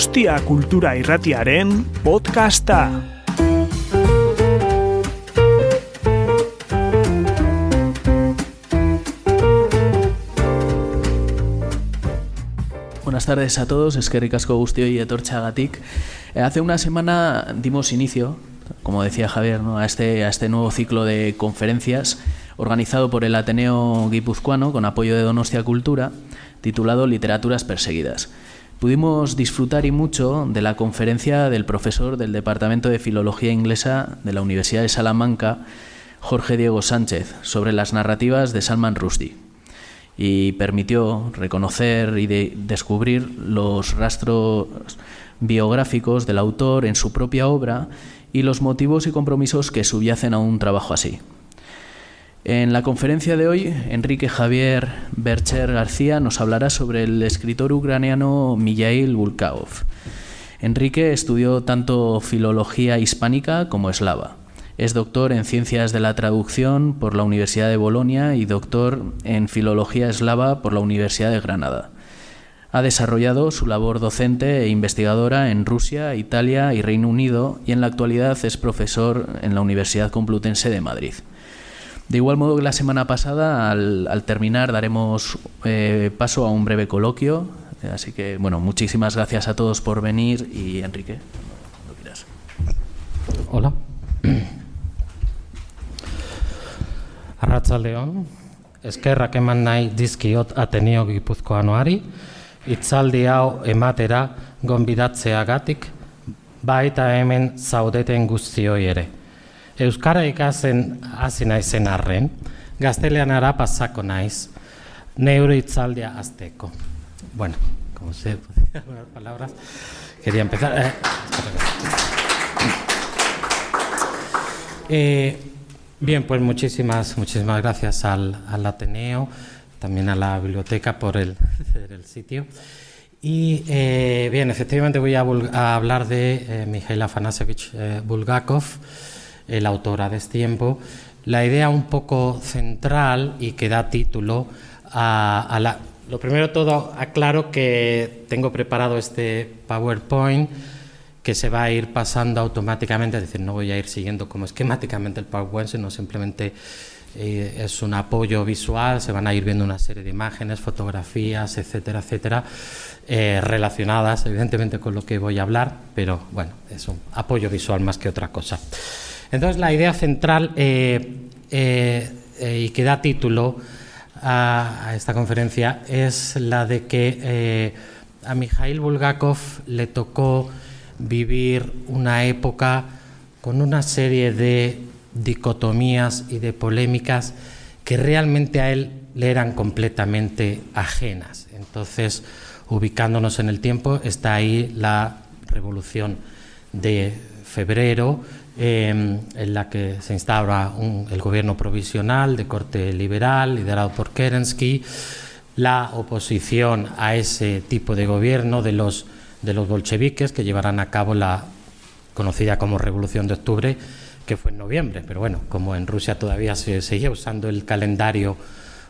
Donostia Kultura Irratiaren podcasta. Buenas tardes a todos, es que ricasco Gustio y Etorchagatic. Eh, hace una semana dimos inicio, como decía Javier, a, este, a este nuevo ciclo de conferencias organizado por el Ateneo Guipuzcoano con apoyo de Donostia Cultura, titulado Literaturas Perseguidas. Pudimos disfrutar y mucho de la conferencia del profesor del Departamento de Filología Inglesa de la Universidad de Salamanca, Jorge Diego Sánchez, sobre las narrativas de Salman Rushdie y permitió reconocer y de descubrir los rastros biográficos del autor en su propia obra y los motivos y compromisos que subyacen a un trabajo así. En la conferencia de hoy, Enrique Javier Bercher García nos hablará sobre el escritor ucraniano Mijail Bulgakov. Enrique estudió tanto filología hispánica como eslava. Es doctor en Ciencias de la Traducción por la Universidad de Bolonia y doctor en Filología Eslava por la Universidad de Granada. Ha desarrollado su labor docente e investigadora en Rusia, Italia y Reino Unido y en la actualidad es profesor en la Universidad Complutense de Madrid. De igual modo que la semana pasada, al, terminar daremos eh, paso a un breve coloquio. Así que, bueno, muchísimas gracias a todos por venir y Enrique, cuando quieras. Hola. Arratsaldeon, eskerrak eman nahi dizkiot Ateneo Gipuzkoanoari, itzaldi hau ematera gonbidatzeagatik, baita hemen zaudeten guztioi ere. Euskara ikasen hasi naizen arren, gazteleanara pasako naiz, neure itzaldia azteko. Bueno, como se algunas palabras, quería empezar. Eh, eh, bien, pues muchísimas, muchísimas gracias al, al, Ateneo, también a la biblioteca por el, el sitio. Y eh, bien, efectivamente voy a, a hablar de eh, Mikhail Afanasevich eh, Bulgakov el autor a destiempo, la idea un poco central y que da título a, a la... Lo primero todo, aclaro que tengo preparado este PowerPoint que se va a ir pasando automáticamente, es decir, no voy a ir siguiendo como esquemáticamente el PowerPoint, sino simplemente eh, es un apoyo visual, se van a ir viendo una serie de imágenes, fotografías, etcétera, etcétera, eh, relacionadas evidentemente con lo que voy a hablar, pero bueno, es un apoyo visual más que otra cosa. Entonces, la idea central eh, eh, eh, y que da título a, a, esta conferencia es la de que a Mikhail Bulgakov le tocó vivir una época con una serie de dicotomías y de polémicas que realmente a él le eran completamente ajenas. Entonces, ubicándonos en el tiempo, está ahí la revolución de febrero, eh, en la que se instaura un, el gobierno provisional de corte liberal, liderado por Kerensky, la oposición a ese tipo de gobierno de los, de los bolcheviques que llevarán a cabo la conocida como Revolución de Octubre, que fue en noviembre, pero bueno, como en Rusia todavía se seguía usando el calendario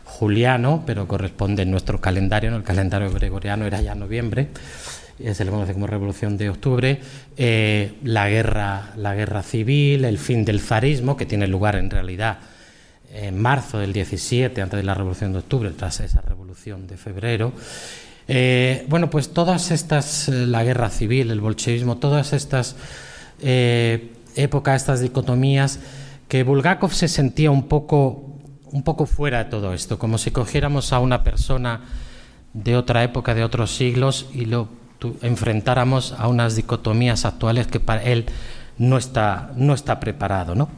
juliano, pero corresponde en nuestro calendario, ¿no? el calendario gregoriano era ya noviembre, se le conoce como Revolución de Octubre, eh, la, guerra, la guerra civil, el fin del zarismo, que tiene lugar en realidad en marzo del 17, antes de la Revolución de Octubre, tras esa Revolución de febrero. Eh, bueno, pues todas estas, eh, la guerra civil, el bolchevismo, todas estas eh, épocas, estas dicotomías, que Bulgakov se sentía un poco, un poco fuera de todo esto, como si cogiéramos a una persona de otra época, de otros siglos, y lo enfrentáramos a unas dicotomías actuales que para él no está, no está preparado. ¿no?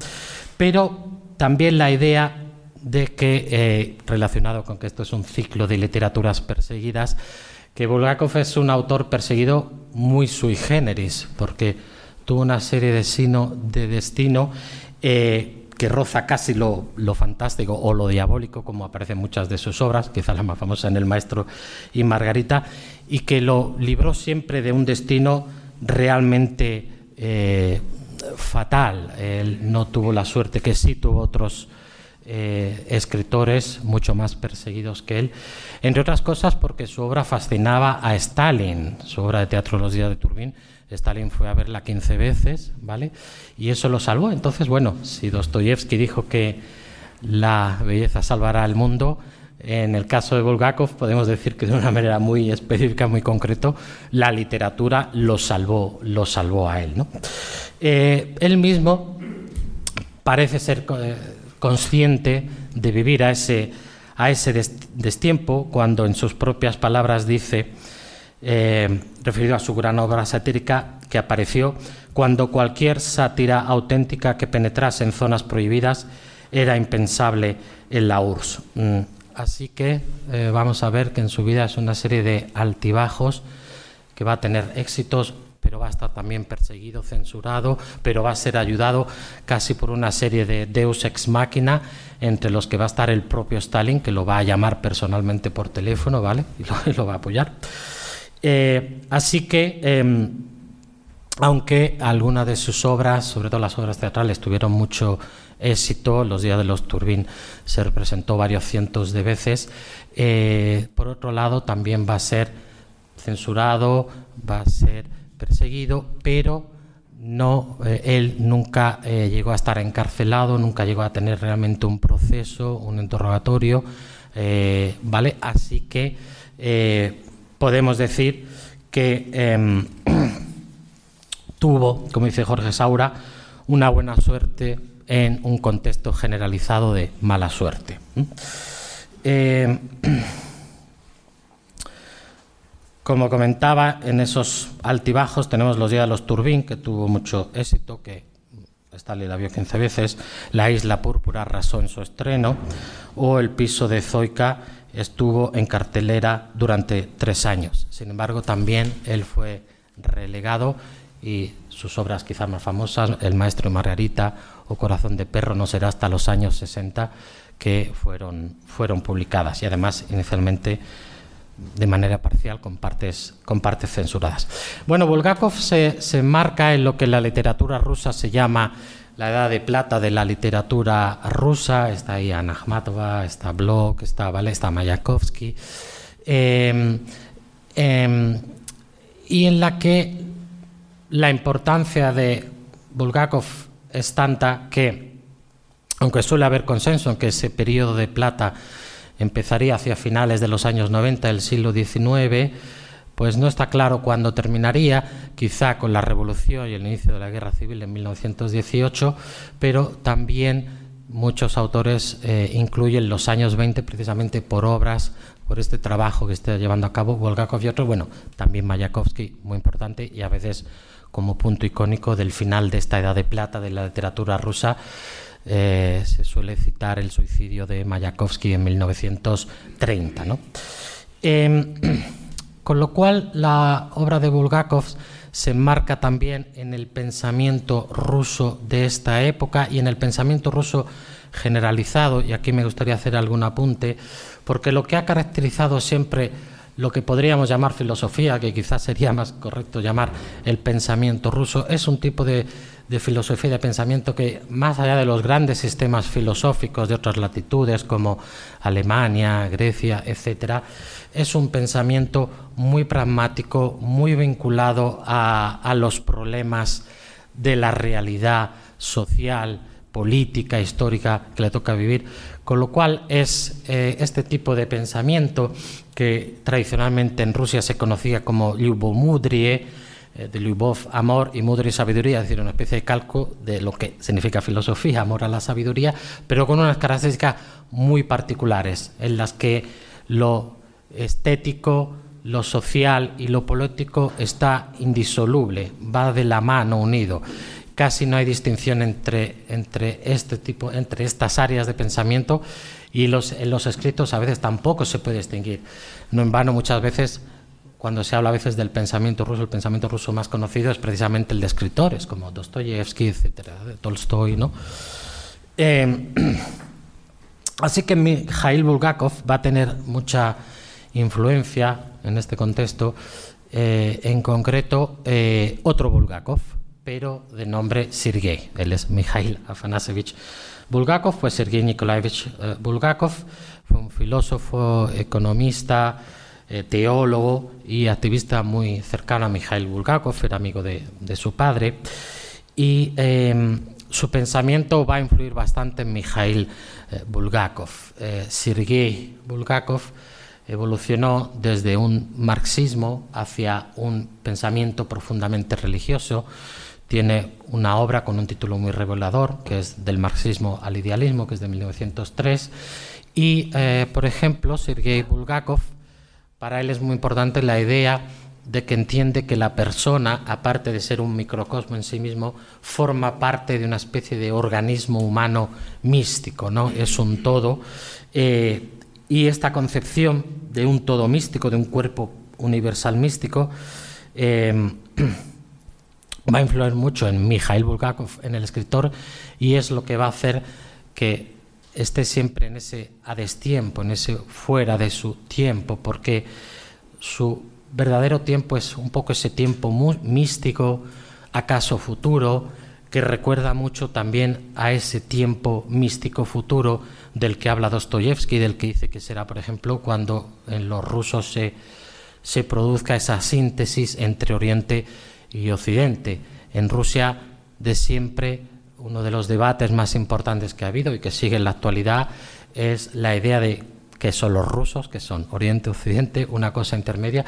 Pero también la idea de que, eh, relacionado con que esto es un ciclo de literaturas perseguidas, que Bulgakov es un autor perseguido muy sui generis, porque tuvo una serie de, sino, de destino eh, que roza casi lo, lo, fantástico o lo diabólico, como aparece en muchas de sus obras, quizá la más famosa en El Maestro y Margarita, y que lo libró siempre de un destino realmente eh, fatal. Él no tuvo la suerte que sí tuvo otros eh, escritores mucho más perseguidos que él, entre otras cosas porque su obra fascinaba a Stalin, su obra de teatro Los días de Turbín. Stalin fue a verla 15 veces, ¿vale? Y eso lo salvó. Entonces, bueno, si Dostoyevsky dijo que la belleza salvará al mundo, en el caso de Bulgakov podemos decir que de una manera muy específica, muy concreto, la literatura lo salvó, lo salvó a él. ¿no? Eh, él mismo parece ser eh, consciente de vivir a ese, destiempo cuando en sus propias palabras dice, eh, referido a su gran obra satírica que apareció cuando cualquier sátira auténtica que penetrase en zonas prohibidas era impensable en la URSS. Así que eh, vamos a ver que en su vida es una serie de altibajos, que va a tener éxitos, pero va a estar también perseguido, censurado, pero va a ser ayudado casi por una serie de deus ex machina, entre los que va a estar el propio Stalin, que lo va a llamar personalmente por teléfono, ¿vale? Y lo, va a apoyar. Eh, así que, em, aunque algunas de sus obras, sobre todo las obras teatrales, tuvieron mucho éxito, Los días de los Turbín se representó varios cientos de veces, eh, por otro lado también va a ser censurado, va a ser perseguido, pero no, eh, él nunca eh, llegó a estar encarcelado, nunca llegó a tener realmente un proceso, un interrogatorio, ¿vale? Así que podemos decir que em, tuvo, como dice Jorge Saura, una buena suerte en un contexto generalizado de mala suerte. Como comentaba, en esos altibajos tenemos los días de los Turbín, que tuvo mucho éxito, que Stalin la vio 15 veces, La Isla Púrpura arrasó en su estreno, o El piso de Zoica estuvo en cartelera durante tres años. Sin embargo, también él fue relegado y sus obras quizás más famosas, El maestro y Margarita o Corazón de perro, no será hasta los años 60 que fueron, fueron publicadas. Y además, inicialmente, de manera parcial con partes, con partes censuradas. Bueno, Bulgakov se, se marca en lo que la literatura rusa se llama la edad de plata de la literatura rusa. Está ahí Anna Akhmatova, está Blok, está, ¿vale? está Mayakovsky. Em, em, y en la que la importancia de Bulgakov es tanta que, aunque suele haber consenso en que ese periodo de plata empezaría hacia finales de los años 90 del siglo XIX, pues no está claro cuándo terminaría, quizá con la revolución y el inicio de la guerra civil en 1918, pero también muchos autores eh, incluyen los años 20 precisamente por obras, por este trabajo que está llevando a cabo Volgakov y otros, bueno, también Mayakovsky, muy importante, y a veces como punto icónico del final de esta edad de plata de la literatura rusa, eh, se suele citar el suicidio de Mayakovsky en 1930. Em, con lo cual, la obra de Bulgakov se enmarca también en el pensamiento ruso de esta época y en el pensamiento ruso generalizado, y aquí me gustaría hacer algún apunte, porque lo que ha caracterizado siempre lo que podríamos llamar filosofía, que quizás sería más correcto llamar el pensamiento ruso, es un tipo de de filosofía y de pensamiento que, más allá de los grandes sistemas filosóficos de otras latitudes como Alemania, Grecia, etc., es un pensamiento muy pragmático, muy vinculado a, los problemas de la realidad social, política, histórica que le toca vivir, con lo cual es eh, este tipo de pensamiento que tradicionalmente en Rusia se conocía como Lyubomudrie, eh, de Lyubov, amor y mudra y sabiduría, es decir, una especie de calco de lo que significa filosofía, amor a la sabiduría, pero con unas características muy particulares, en las que lo estético, lo social y lo político está indisoluble, va de la mano unido. Casi no hay distinción entre, entre este tipo, entre estas áreas de pensamiento y los, en los escritos a veces tampoco se puede distinguir. No en vano muchas veces cuando se habla a veces del pensamiento ruso, el pensamiento ruso más conocido es precisamente el de escritores como Dostoyevsky, etcétera, Tolstoy, ¿no? Eh, así que Mikhail Bulgakov va a tener mucha influencia en este contexto, eh, en concreto otro Bulgakov, pero de nombre Sergei, él es Mikhail Afanasevich Bulgakov, pues Sergei Nikolaevich eh, Bulgakov, fue un filósofo, economista, eh, teólogo y activista muy cercano a Mikhail Bulgakov, era amigo de, su padre, y em, su pensamiento va a influir bastante en Mikhail eh, Bulgakov. Sergei Bulgakov evolucionó desde un marxismo hacia un pensamiento profundamente religioso, tiene una obra con un título muy revelador, que es Del marxismo al idealismo, que es de 1903. Y, eh, por ejemplo, Sergei Bulgakov, para él es muy importante la idea de que entiende que la persona, aparte de ser un microcosmo en sí mismo, forma parte de una especie de organismo humano místico, ¿no? Es un todo. Eh, y esta concepción de un todo místico, de un cuerpo universal místico, eh, va a influir mucho en Mikhail Bulgakov, en el escritor, y es lo que va a hacer que esté siempre en ese a destiempo, en ese fuera de su tiempo, porque su verdadero tiempo es un poco ese tiempo místico, acaso futuro, que recuerda mucho también a ese tiempo místico futuro del que habla Dostoyevsky, del que dice que será, por ejemplo, cuando en los rusos se, se produzca esa síntesis entre Oriente y y Occidente. En Rusia, de siempre, uno de los debates más importantes que ha habido y que sigue en la actualidad es la idea de qué son los rusos, que son Oriente, Occidente, una cosa intermedia,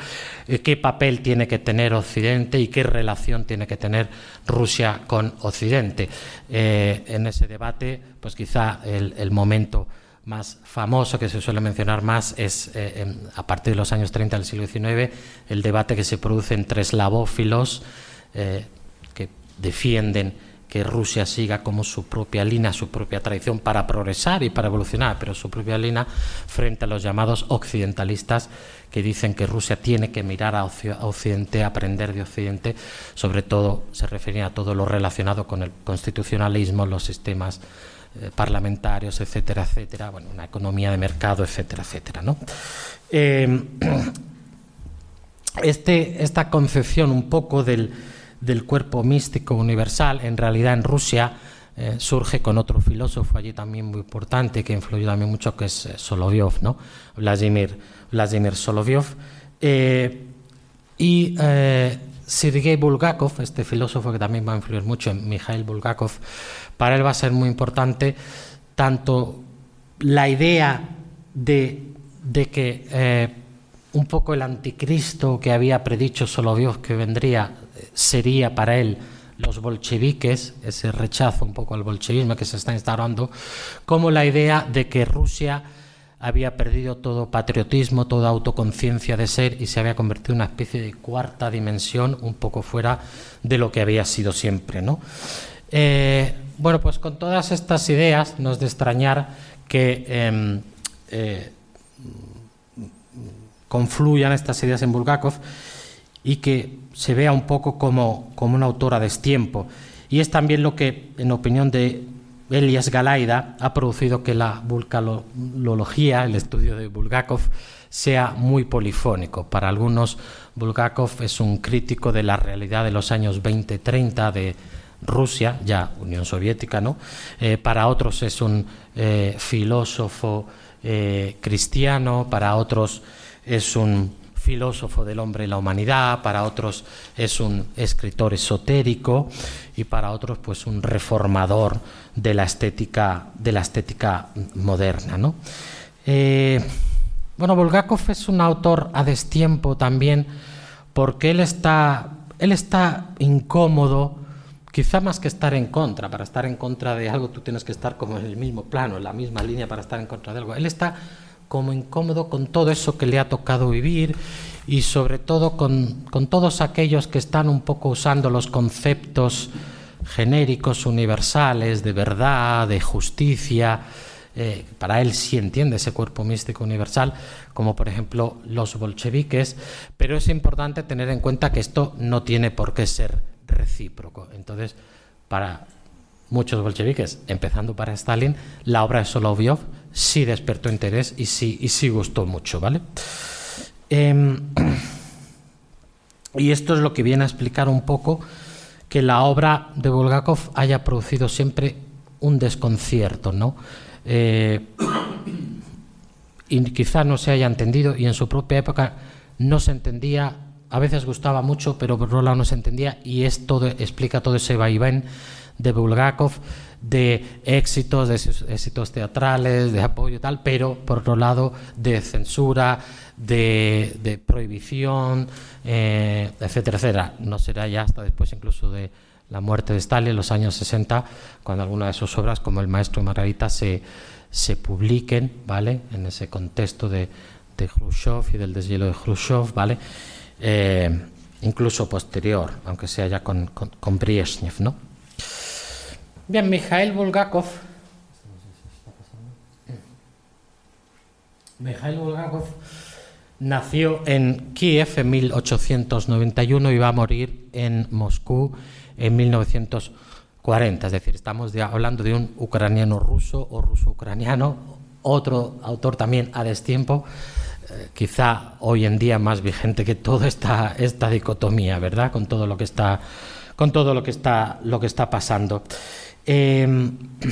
eh, qué papel tiene que tener Occidente y qué relación tiene que tener Rusia con Occidente. Eh, en ese debate, pues quizá el, momento más famoso que se suele mencionar más es eh, a partir de los años 30 del siglo XIX el debate que se produce entre eslavófilos eh, que defienden que Rusia siga como su propia línea, su propia tradición para progresar y para evolucionar, pero su propia línea frente a los llamados occidentalistas que dicen que Rusia tiene que mirar a Occidente, aprender de Occidente, sobre todo se refería a todo lo relacionado con el constitucionalismo, los sistemas eh, parlamentarios, etcétera, etcétera, bueno, una economía de mercado, etcétera, etcétera. ¿no? Eh, este, esta concepción un poco del, del, cuerpo místico universal, en realidad en Rusia eh, surge con otro filósofo allí también muy importante que influyó también mucho, que es Solovyov, ¿no? Vladimir, Vladimir Solovyov. y Sergei Bulgakov, este filósofo que también va a influir mucho en Mikhail Bulgakov, para él va a ser muy importante tanto la idea de, que eh, un poco el anticristo que había predicho solo Dios que vendría sería para él los bolcheviques, ese rechazo un poco al bolchevismo que se está instaurando, como la idea de que Rusia había perdido todo patriotismo, toda autoconciencia de ser y se había convertido en una especie de cuarta dimensión, un poco fuera de lo que había sido siempre. ¿no? Eh, bueno, pues con todas estas ideas no es de extrañar que em, eh, confluyan estas ideas en Bulgakov y que se vea un poco como, como una autora de destiempo. Y es también lo que, en opinión de Elias Galaida ha producido que la vulcanología, el estudio de Bulgakov, sea muy polifónico. Para algunos, Bulgakov es un crítico de la realidad de los años 20-30 de Rusia, ya Unión Soviética, ¿no? Eh, para otros es un eh, filósofo eh, cristiano, para otros es un filósofo del hombre y la humanidad, para otros es un escritor esotérico y para otros pues un reformador de la estética, de la estética moderna. ¿no? Bueno, Bulgakov es un autor a destiempo también porque él está, él está incómodo, quizá más que estar en contra. Para estar en contra de algo tú tienes que estar como en el mismo plano, en la misma línea para estar en contra de algo. Él está como incómodo con todo eso que le ha tocado vivir y sobre todo con, todos aquellos que están un poco usando los conceptos genéricos, universales, de verdad, de justicia. Eh, para él sí entiende ese cuerpo místico universal, como por ejemplo los bolcheviques, pero es importante tener en cuenta que esto no tiene por qué ser recíproco. Entonces, para muchos bolcheviques, empezando para Stalin, la obra de Solovyov sí despertó interés y sí, y sí gustó mucho, ¿vale? Em, y esto es lo que viene a explicar un poco que la obra de Bulgakov haya producido siempre un desconcierto, ¿no? Eh, y quizá no se haya entendido y en su propia época no se entendía, a veces gustaba mucho, pero lado no se entendía y esto explica todo ese vaivén de Bulgakov de éxitos, de éxitos teatrales, de apoyo y tal, pero por otro lado de censura, de, prohibición, eh, etcétera, etcétera. No será ya hasta después incluso de la muerte de Stalin en los años 60, cuando algunas de sus obras, como El Maestro y Margarita, se, se publiquen, ¿vale? En ese contexto de, de Khrushchev y del deshielo de Khrushchev, ¿vale? Eh, incluso posterior, aunque sea ya con, con, ¿no? Bien, Mikhail Bulgakov. Mikhail Bulgakov nació en Kiev en 1891 y va a morir en Moscú en 1940. Es decir, estamos hablando de un ucraniano ruso o ruso-ucraniano, otro autor también a destiempo, quizá hoy en día más vigente que toda esta, esta dicotomía, ¿verdad? Con todo lo que está, con todo lo que está, lo que está pasando. Em,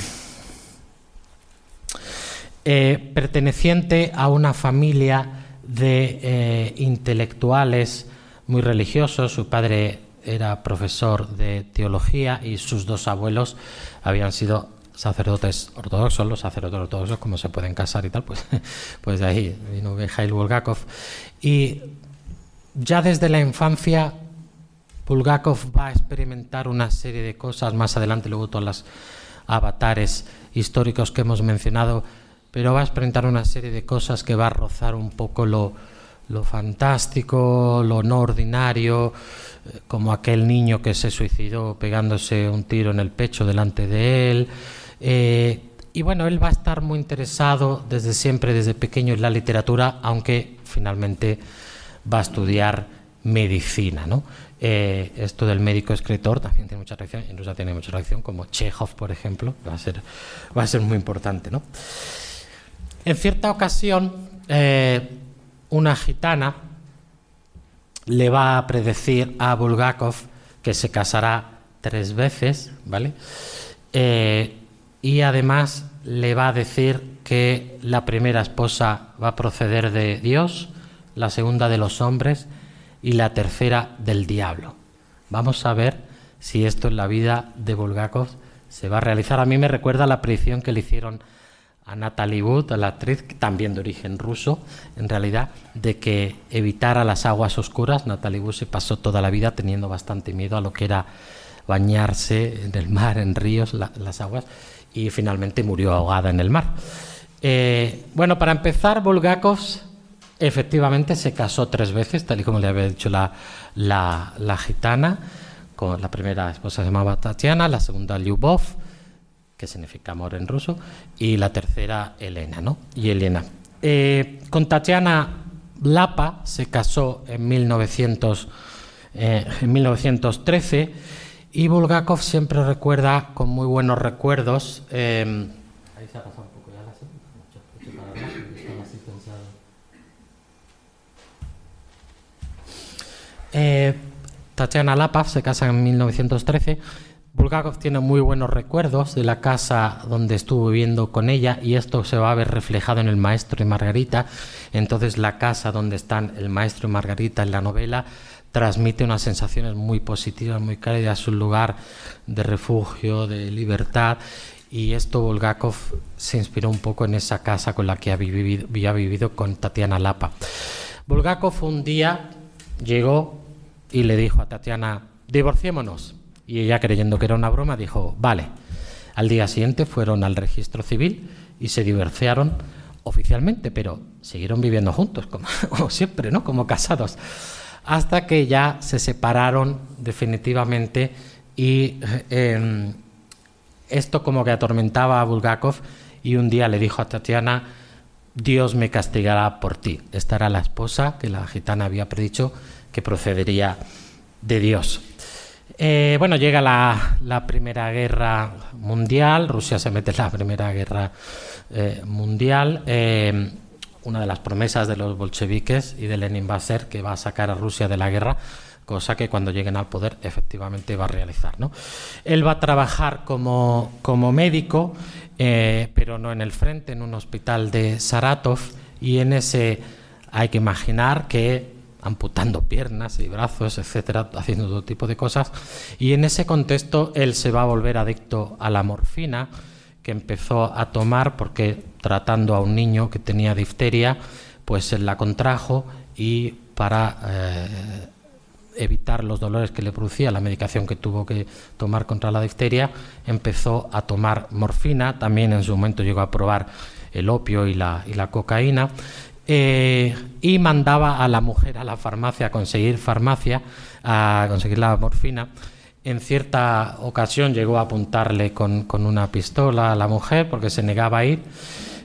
eh, perteneciente a una familia de eh, intelectuales muy religiosos, su padre era profesor de teología y sus dos abuelos habían sido sacerdotes ortodoxos, los sacerdotes ortodoxos, como se pueden casar y tal, pues, pues de ahí vino Mikhail Bulgakov. Y ya desde la infancia Bulgakov va a experimentar una serie de cosas, más adelante luego todos los avatares históricos que hemos mencionado, pero va a experimentar una serie de cosas que va a rozar un poco lo, fantástico, lo no ordinario, eh, como aquel niño que se suicidó pegándose un tiro en el pecho delante de él. Eh, y bueno, él va a estar muy interesado desde siempre, desde pequeño, en la literatura, aunque finalmente va a estudiar medicina. ¿no? Eh, esto del médico escritor también tiene mucha reacción, en Rusia tiene mucha reacción, como Chekhov, por ejemplo, va a ser, va a ser muy importante. ¿no? En cierta ocasión, eh, una gitana le va a predecir a Bulgakov que se casará tres veces, ¿vale? Y además le va a decir que la primera esposa va a proceder de Dios, la segunda de los hombres y la tercera del diablo. Vamos a ver si esto en la vida de Bulgakov se va a realizar. A mí me recuerda la predicción que le hicieron a Natalie Wood, a la actriz, también de origen ruso, en realidad, de que evitara las aguas oscuras. Natalie Wood se pasó toda la vida teniendo bastante miedo a lo que era bañarse en el mar, en ríos, las aguas, y finalmente murió ahogada en el mar. Eh, bueno, para empezar, Bulgakov Efectivamente, se casó tres veces, tal y como le había dicho la, la, gitana. Con la primera esposa se llamaba Tatiana, la segunda Lyubov, que significa amor en ruso, y la tercera Elena, ¿no? Y Elena. Eh, con Tatiana Lapa se casó en, 1900, en 1913 y Bulgakov siempre recuerda con muy buenos recuerdos. Eh, ahí se ha pasado un poco ya la Eh, Tatiana Lapaf se casa en 1913. Bulgakov tiene muy buenos recuerdos de la casa donde estuvo viviendo con ella y esto se va a ver reflejado en El Maestro y Margarita. Entonces la casa donde están el Maestro y Margarita en la novela transmite unas sensaciones muy positivas, muy cálidas, es un lugar de refugio, de libertad y esto Bulgakov se inspiró un poco en esa casa con la que había vivido, con Tatiana Lapa. Bulgakov un día llegó y le dijo a Tatiana, divorciémonos. Y ella, creyendo que era una broma, dijo, vale. Al día siguiente fueron al registro civil y se divorciaron oficialmente, pero siguieron viviendo juntos, como, siempre, ¿no? Como casados. Hasta que ya se separaron definitivamente y em, esto como que atormentaba a Bulgakov y un día le dijo a Tatiana, Dios me castigará por ti. Esta era la esposa que la gitana había predicho que procedería de Dios. Eh, bueno, llega la, Primera Guerra Mundial, Rusia se mete en la Primera Guerra eh, Mundial. Eh, una de las promesas de los bolcheviques y de Lenin va a ser que va a sacar a Rusia de la guerra cosa que cuando lleguen al poder efectivamente va a realizar. ¿no? Él va a trabajar como, como médico, eh, pero no en el frente, en un hospital de Saratov, y en ese hay que imaginar que amputando piernas y brazos, etcétera, haciendo todo tipo de cosas, y en ese contexto él se va a volver adicto a la morfina, que empezó a tomar porque tratando a un niño que tenía difteria, pues la contrajo y para eh, evitar los dolores que le producía la medicación que tuvo que tomar contra la difteria, empezó a tomar morfina, también en su momento llegó a probar el opio y la, y la cocaína, eh, y mandaba a la mujer a la farmacia a conseguir farmacia, a conseguir la morfina. En cierta ocasión llegó a apuntarle con, con una pistola a la mujer porque se negaba a ir.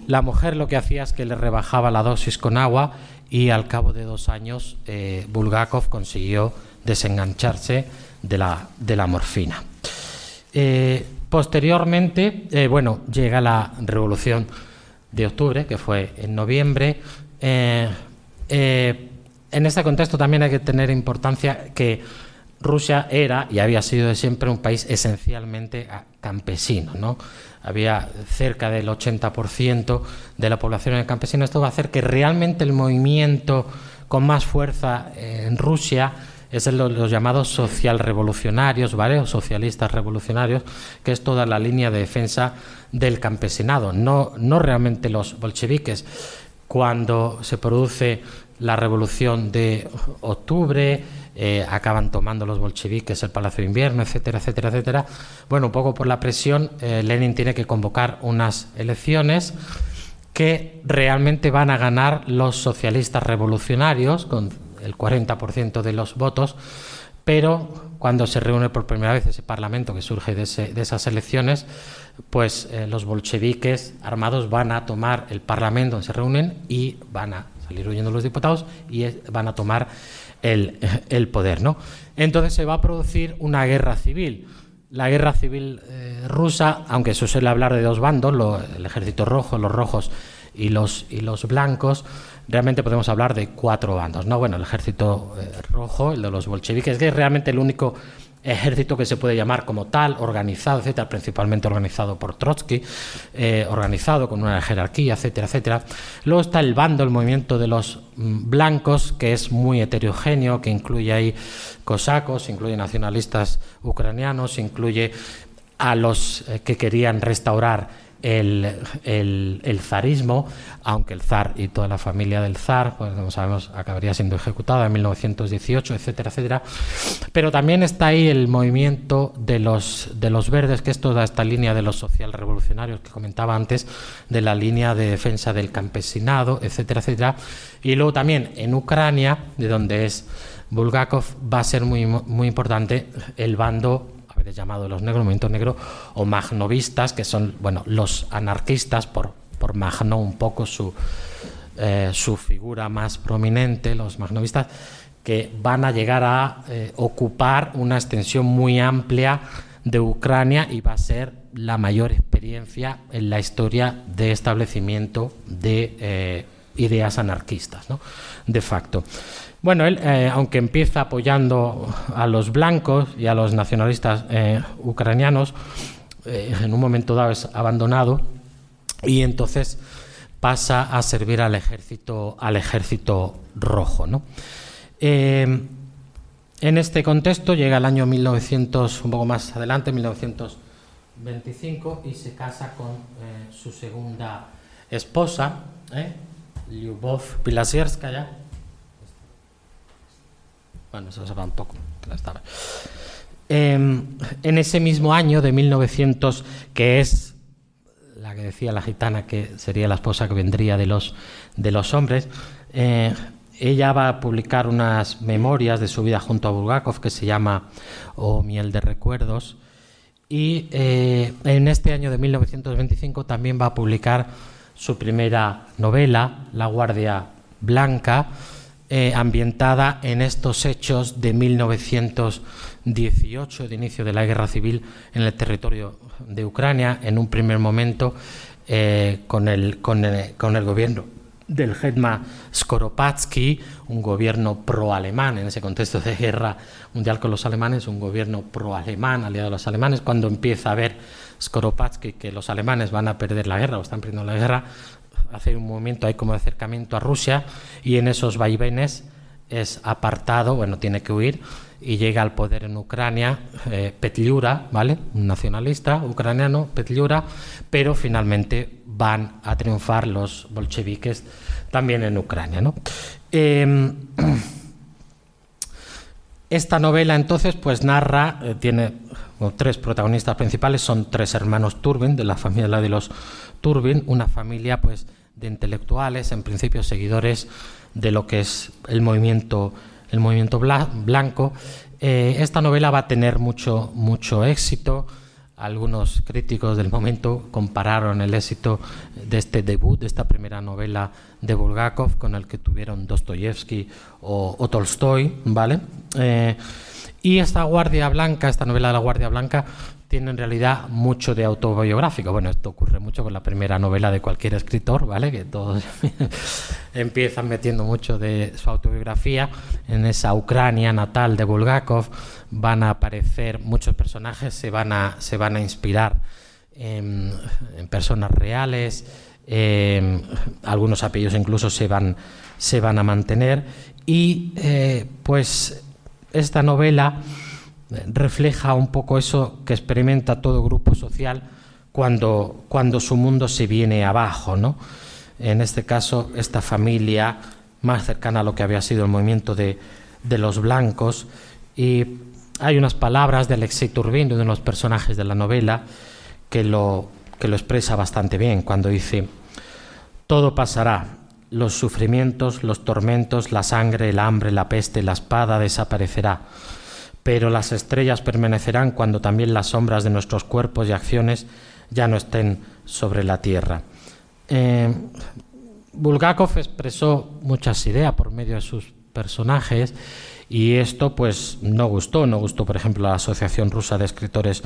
La mujer lo que hacía es que le rebajaba la dosis con agua y al cabo de dos años eh, Bulgakov consiguió desengancharse de la, de la morfina. Eh, posteriormente, eh, bueno, llega la revolución de octubre, que fue en noviembre. en este contexto también hay que tener importancia que Rusia era y había sido siempre un país esencialmente campesino, ¿no? Había cerca del 80% de la población campesino. Esto va a hacer que realmente el movimiento con más fuerza en Rusia es el, los llamados social revolucionarios, ¿vale? O socialistas revolucionarios, que es toda la línea de defensa del campesinado, no, no realmente los bolcheviques. Cuando se produce la revolución de octubre, eh, acaban tomando los bolcheviques el Palacio de Invierno, etcétera, etcétera, etcétera. Bueno, un poco por la presión, eh, Lenin tiene que convocar unas elecciones que realmente van a ganar los socialistas revolucionarios con el 40% de los votos, pero cuando se reúne por primera vez ese parlamento que surge de, esas elecciones, pues eh, los bolcheviques armados van a tomar el parlamento donde se reúnen y van a salir huyendo los diputados y van a tomar el, poder. ¿no? Entonces se va a producir una guerra civil. La guerra civil eh, rusa, aunque se suele hablar de dos bandos, el ejército rojo, los rojos y los, y los blancos, realmente podemos hablar de cuatro bandos. ¿no? Bueno, el ejército eh, rojo, el de los bolcheviques, que es realmente el único ejército que se puede llamar como tal, organizado, etcétera, principalmente organizado por Trotsky, eh, organizado con una jerarquía, etcétera, etcétera. Luego está el bando, el movimiento de los mm, blancos, que es muy heterogéneo, que incluye ahí cosacos, incluye nacionalistas ucranianos, incluye a los eh, que querían restaurar el, zarismo, aunque el zar y toda la familia del zar, pues como sabemos, acabaría siendo ejecutada en 1918, etcétera, etcétera. Pero también está ahí el movimiento de los, de los verdes, que es toda esta línea de los social revolucionarios que comentaba antes, de la línea de defensa del campesinado, etcétera, etcétera. Y luego también en Ucrania, de donde es Bulgakov, va a ser muy, muy importante el bando llamado los negros, movimiento negro, o magnovistas, que son bueno, los anarquistas, por, por Magno un poco su, eh, su figura más prominente, los magnovistas, que van a llegar a eh, ocupar una extensión muy amplia de Ucrania y va a ser la mayor experiencia en la historia de establecimiento de eh, ideas anarquistas, ¿no? de facto. Bueno, él, eh, aunque empieza apoyando a los blancos y a los nacionalistas eh, ucranianos, eh, en un momento dado es abandonado y entonces pasa a servir al ejército, al ejército rojo. en este contexto llega el año 1900, un poco más adelante, 1925, y se casa con su segunda esposa, Lyubov Pilasierskaya bueno, eso se va un poco. Em, en ese mismo año de 1900, que es la que decía la gitana que sería la esposa que vendría de los, de los hombres, eh, ella va a publicar unas memorias de su vida junto a Bulgakov que se llama O Miel de Recuerdos. Y eh, en este año de 1925 también va a publicar su primera novela, La Guardia Blanca, eh, ambientada en estos hechos de 1918, de inicio de la guerra civil en el territorio de Ucrania, en un primer momento eh, con, el, con, el, con, el, gobierno del Hetman Skoropadsky, un gobierno pro-alemán. En ese contexto de guerra mundial con los alemanes, un gobierno pro-alemán aliado a los alemanes, cuando empieza a ver Skoropadsky que los alemanes van a perder la guerra o están perdiendo la guerra, hace un momento hay como acercamiento a Rusia y en esos vaivenes es apartado, bueno, tiene que huir y llega al poder en Ucrania eh, Petliura, ¿vale? Un nacionalista ucraniano, Petliura, pero finalmente van a triunfar los bolcheviques también en Ucrania, ¿no? Em, esta novela entonces pues narra, eh, tiene tres protagonistas principales, son tres hermanos Turbin, de la familia de los Turbin, una familia pues de intelectuales, en principio seguidores de lo que es el movimiento, el movimiento blanco. Eh, esta novela va a tener mucho, mucho éxito. Algunos críticos del momento compararon el éxito de este debut, de esta primera novela de Bulgakov, con el que tuvieron Dostoyevsky o, Tolstoy, ¿vale? Eh, y esta Guardia Blanca, esta novela de la Guardia Blanca, tiene en realidad mucho de autobiográfico. Bueno, esto ocurre mucho con la primera novela de cualquier escritor, ¿vale? Que todos empiezan metiendo mucho de su autobiografía. En esa Ucrania natal de Bulgakov van a aparecer muchos personajes, se van a, se van a inspirar en, personas reales, algunos apellidos incluso se van, se van a mantener. Y eh, pues esta novela refleja un poco eso que experimenta todo grupo social cuando, cuando su mundo se viene abajo. ¿no? En este caso, esta familia más cercana a lo que había sido el movimiento de, de los blancos. Y hay unas palabras de Alexei Turbin, uno de los personajes de la novela, que lo, que lo expresa bastante bien cuando dice, todo pasará, los sufrimientos, los tormentos, la sangre, el hambre, la peste, la espada desaparecerá pero las estrellas permanecerán cuando también las sombras de nuestros cuerpos y acciones ya no estén sobre la tierra. Eh, Bulgakov expresó muchas ideas por medio de sus personajes y esto pues no gustó, no gustó por ejemplo a la Asociación Rusa de Escritores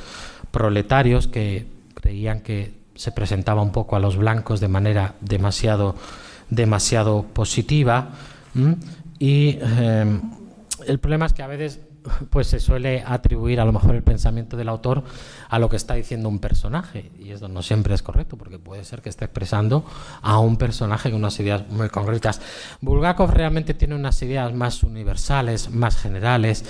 Proletarios que creían que se presentaba un poco a los blancos de manera demasiado, demasiado positiva y eh, el problema es que a veces pues se suele atribuir a lo mejor el pensamiento del autor a lo que está diciendo un personaje y eso no siempre es correcto porque puede ser que esté expresando a un personaje con unas ideas muy concretas. Bulgakov realmente tiene unas ideas más universales, más generales.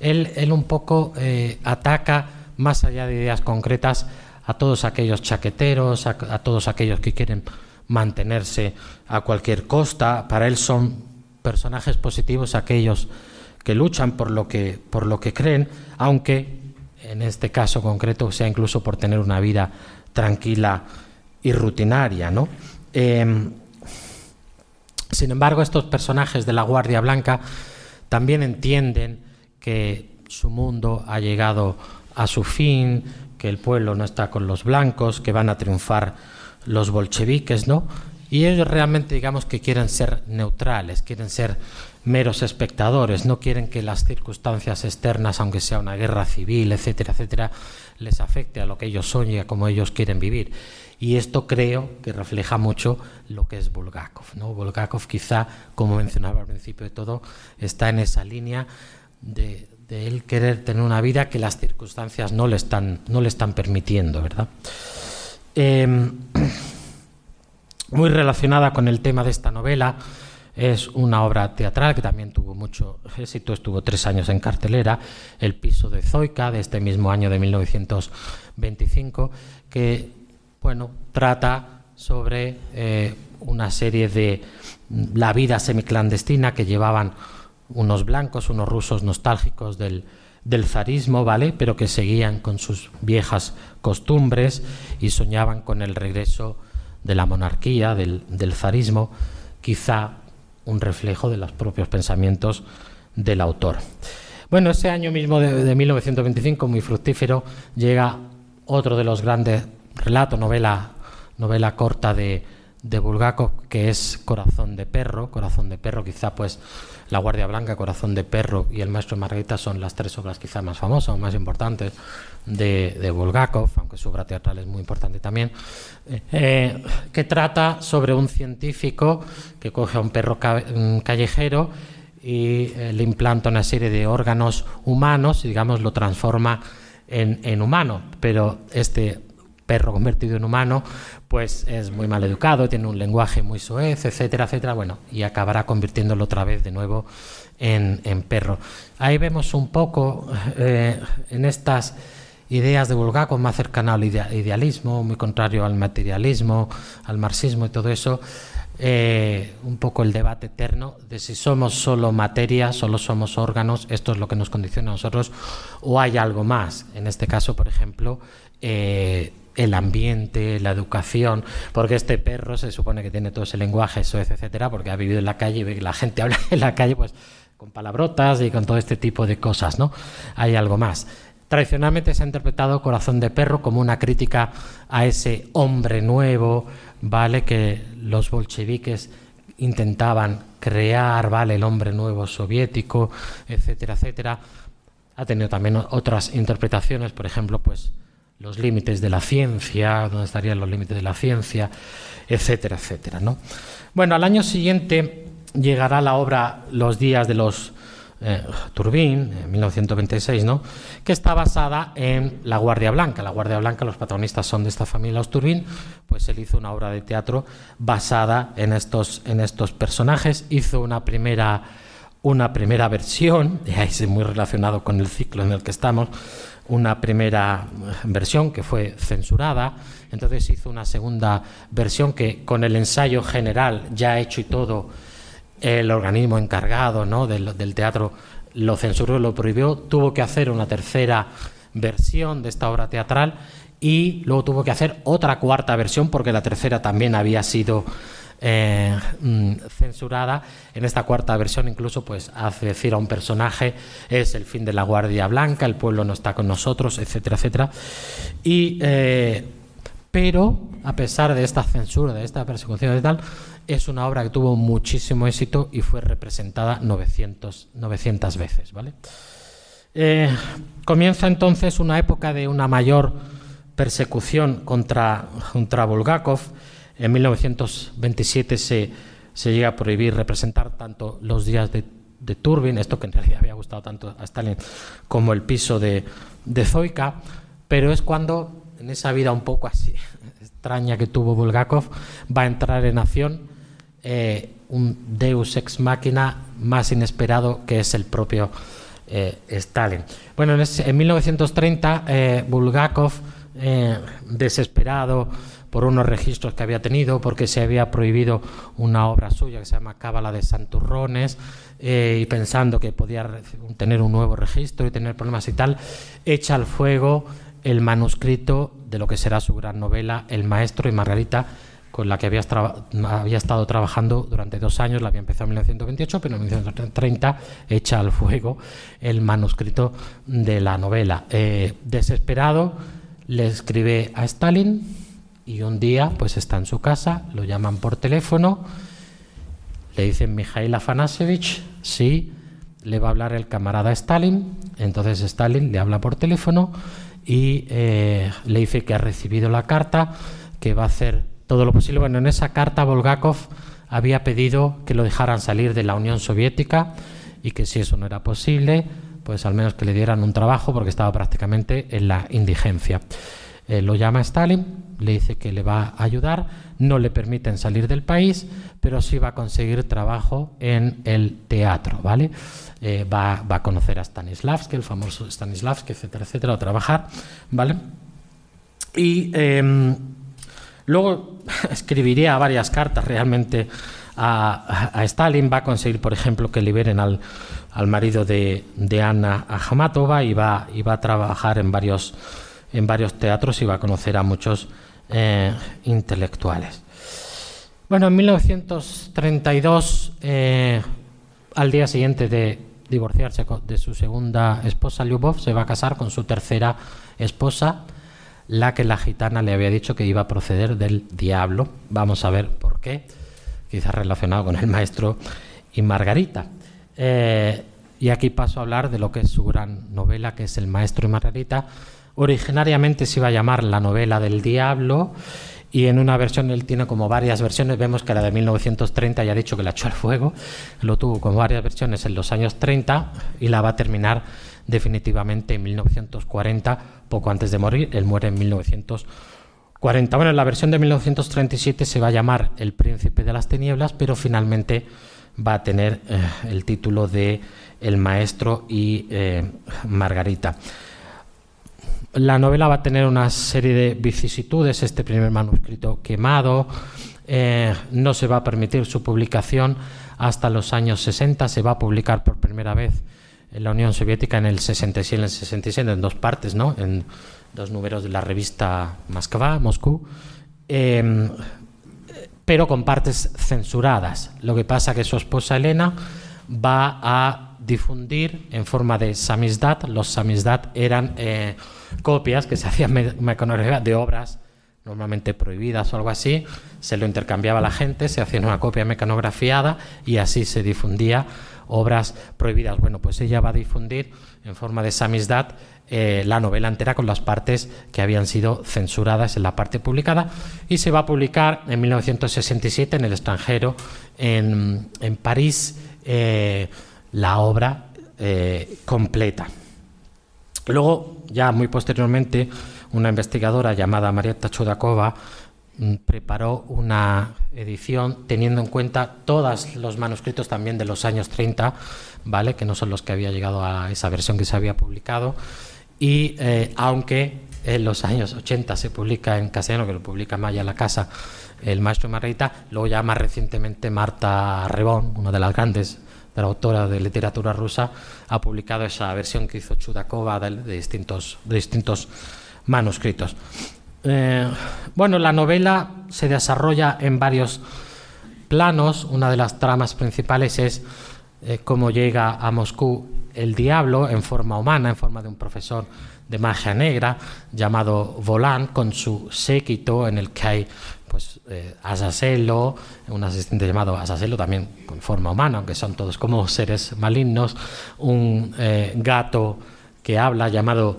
Él, él un poco eh, ataca más allá de ideas concretas a todos aquellos chaqueteros, a todos aquellos que quieren mantenerse a cualquier costa. Para él son personajes positivos aquellos que luchan por lo que, por lo que creen, aunque en este caso concreto sea incluso por tener una vida tranquila y rutinaria. ¿no? Em, sin embargo, estos personajes de la Guardia Blanca también entienden que su mundo ha llegado a su fin, que el pueblo no está con los blancos, que van a triunfar los bolcheviques, ¿no? Y ellos realmente digamos que quieren ser neutrales, quieren ser meros espectadores, no quieren que las circunstancias externas, aunque sea una guerra civil, etcétera, etcétera, les afecte a lo que ellos son y a cómo ellos quieren vivir. Y esto creo que refleja mucho lo que es Bulgakov. ¿no? Bulgakov quizá, como mencionaba al principio de todo, está en esa línea de, él querer tener una vida que las circunstancias no le están, no le están permitiendo, ¿verdad? Em, muy relacionada con el tema de esta novela, es una obra teatral que también tuvo mucho éxito, estuvo tres años en cartelera, El piso de Zoica, de este mismo año de 1925, que bueno, trata sobre eh, una serie de la vida semiclandestina que llevaban unos blancos, unos rusos nostálgicos del, del zarismo, ¿vale? Pero que seguían con sus viejas costumbres y soñaban con el regreso de la monarquía, del, del zarismo, quizá un reflejo de los propios pensamientos del autor. Bueno, ese año mismo de, 1925, muy fructífero, llega otro de los grandes relatos, novela, novela corta de, de Bulgakov, que es Corazón de Perro. Corazón de Perro, quizá pues La Guardia Blanca, Corazón de Perro y El Maestro Margarita son las tres obras quizá más famosas o más importantes de, de Bulgakov, aunque su obra teatral es muy importante también, eh, que trata sobre un científico que coge a un perro callejero y eh, le implanta una serie de órganos humanos y digamos lo transforma en, en humano, pero este perro convertido en humano, pues es muy mal educado, tiene un lenguaje muy soez, etcétera, etcétera, bueno, y acabará convirtiéndolo otra vez de nuevo en, perro. Ahí vemos un poco eh, en estas ideas de Bulgakov más cercana al idealismo, muy contrario al materialismo, al marxismo y todo eso, eh, un poco el debate eterno de si somos solo materia, solo somos órganos, esto es lo que nos condiciona a nosotros, o hay algo más. En este caso, por ejemplo, eh, el ambiente, la educación, porque este perro se supone que tiene todo ese lenguaje, eso, etcétera, porque ha vivido en la calle y ve que la gente habla en la calle, pues con palabrotas y con todo este tipo de cosas, ¿no? Hay algo más. Tradicionalmente se ha interpretado Corazón de Perro como una crítica a ese hombre nuevo, ¿vale? Que los bolcheviques intentaban crear, ¿vale? El hombre nuevo soviético, etcétera, etcétera. Ha tenido también otras interpretaciones, por ejemplo, pues los límites de la ciencia, dónde estarían los límites de la ciencia, etcétera, etcétera. ¿no? Bueno, al año siguiente llegará la obra Los días de los eh, Turbín, en 1926, ¿no? que está basada en La Guardia Blanca. La Guardia Blanca, los protagonistas son de esta familia, los Turbín, pues él hizo una obra de teatro basada en estos, en estos personajes, hizo una primera, una primera versión, y ahí es muy relacionado con el ciclo en el que estamos, una primera versión que fue censurada, entonces hizo una segunda versión que con el ensayo general ya hecho y todo, el organismo encargado ¿no? del, del teatro lo censuró, lo prohibió, tuvo que hacer una tercera versión de esta obra teatral y luego tuvo que hacer otra cuarta versión porque la tercera también había sido eh, mm, censurada. En esta cuarta versión incluso pues hace decir a un personaje es el fin de la Guardia Blanca, el pueblo no está con nosotros, etcétera, etcétera. Y, eh, pero a pesar de esta censura, de esta persecución y tal, es una obra que tuvo muchísimo éxito y fue representada 900, 900 veces. ¿vale? Eh, comienza entonces una época de una mayor persecución contra, contra Bulgakov en 1927 se, se llega a prohibir representar tanto los días de, Turbin, esto que en realidad había gustado tanto a Stalin, como el piso de, de Zoica, pero es cuando en esa vida un poco así extraña que tuvo Bulgakov va a entrar en acción eh, un deus ex machina más inesperado que es el propio eh, Stalin. Bueno, en, ese, en 1930 eh, Bulgakov, eh, desesperado, por unos registros que había tenido, porque se había prohibido una obra suya que se llama Cábala de Santurrones, eh, y pensando que podía tener un nuevo registro y tener problemas y tal, echa al fuego el manuscrito de lo que será su gran novela, El Maestro y Margarita, con la que había, estado trabajando durante dos años, la había empezado en 1928, pero en 1930 echa al fuego el manuscrito de la novela. Eh, desesperado, le escribe a Stalin, y un día, pues está en su casa, lo llaman por teléfono, le dicen Mikhail Afanasevich, sí, le va a hablar el camarada Stalin, entonces Stalin le habla por teléfono y eh, le dice que ha recibido la carta, que va a hacer todo lo posible. Bueno, en esa carta Volgakov había pedido que lo dejaran salir de la Unión Soviética y que si eso no era posible, pues al menos que le dieran un trabajo porque estaba prácticamente en la indigencia. Eh, lo llama Stalin, le dice que le va a ayudar, no le permiten salir del país, pero sí va a conseguir trabajo en el teatro, ¿vale? Eh, va, a conocer a Stanislavski, el famoso Stanislavski, etcétera, etcétera, a trabajar, ¿vale? Y em, luego escribiría varias cartas realmente a, Stalin, va a conseguir, por ejemplo, que liberen al, marido de, de Anna Ajamatova y va, y va a trabajar en varios en varios teatros y va a conocer a muchos eh, intelectuales. Bueno, en 1932, eh, al día siguiente de divorciarse de su segunda esposa, Lyubov se va a casar con su tercera esposa, la que la gitana le había dicho que iba a proceder del diablo. Vamos a ver por qué, quizás relacionado con el maestro y Margarita. Eh, y aquí paso a hablar de lo que es su gran novela, que es El maestro y Margarita. Originariamente se iba a llamar La novela del diablo y en una versión él tiene como varias versiones, vemos que la de 1930 ya ha dicho que la echó al fuego, lo tuvo con varias versiones en los años 30 y la va a terminar definitivamente en 1940, poco antes de morir, él muere en 1940. Bueno, en la versión de 1937 se va a llamar El príncipe de las tinieblas, pero finalmente va a tener eh, el título de El maestro y eh, Margarita. La novela va a tener una serie de vicisitudes, este primer manuscrito quemado, eh, no se va a permitir su publicación hasta los años 60, se va a publicar por primera vez en la Unión Soviética en el 66 y en el 67, en dos partes, ¿no? en dos números de la revista Moskva, Moscú, em, pero con partes censuradas. Lo que pasa que su esposa Elena va a difundir en forma de samizdat. Los samizdat eran eh, copias que se hacían mecanografía de obras normalmente prohibidas o algo así, se lo intercambiaba la gente, se hacía una copia mecanografiada y así se difundía obras prohibidas. Bueno, pues ella va a difundir en forma de samizdat eh, la novela entera con las partes que habían sido censuradas en la parte publicada y se va a publicar en 1967 en el extranjero, en, París, eh, la obra eh, completa. Luego, ya muy posteriormente, una investigadora llamada Marietta Chudakova mm, preparó una edición teniendo en cuenta todos los manuscritos también de los años 30, ¿vale? que no son los que había llegado a esa versión que se había publicado. Y eh, aunque en los años 80 se publica en castellano, que lo publica Maya La Casa, el maestro Margarita, luego ya más recientemente Marta Rebón, una de las grandes la autora de literatura rusa, ha publicado esa versión que hizo Chudakova de, distintos, distintos manuscritos. Eh, bueno, la novela se desarrolla en varios planos. Una de las tramas principales es eh, cómo llega a Moscú el diablo en forma humana, en forma de un profesor de magia negra llamado Volant, con su séquito en el que hay pues eh, Asaselo, un asistente llamado Asaselo también con forma humana, aunque son todos como seres malignos, un eh, gato que habla llamado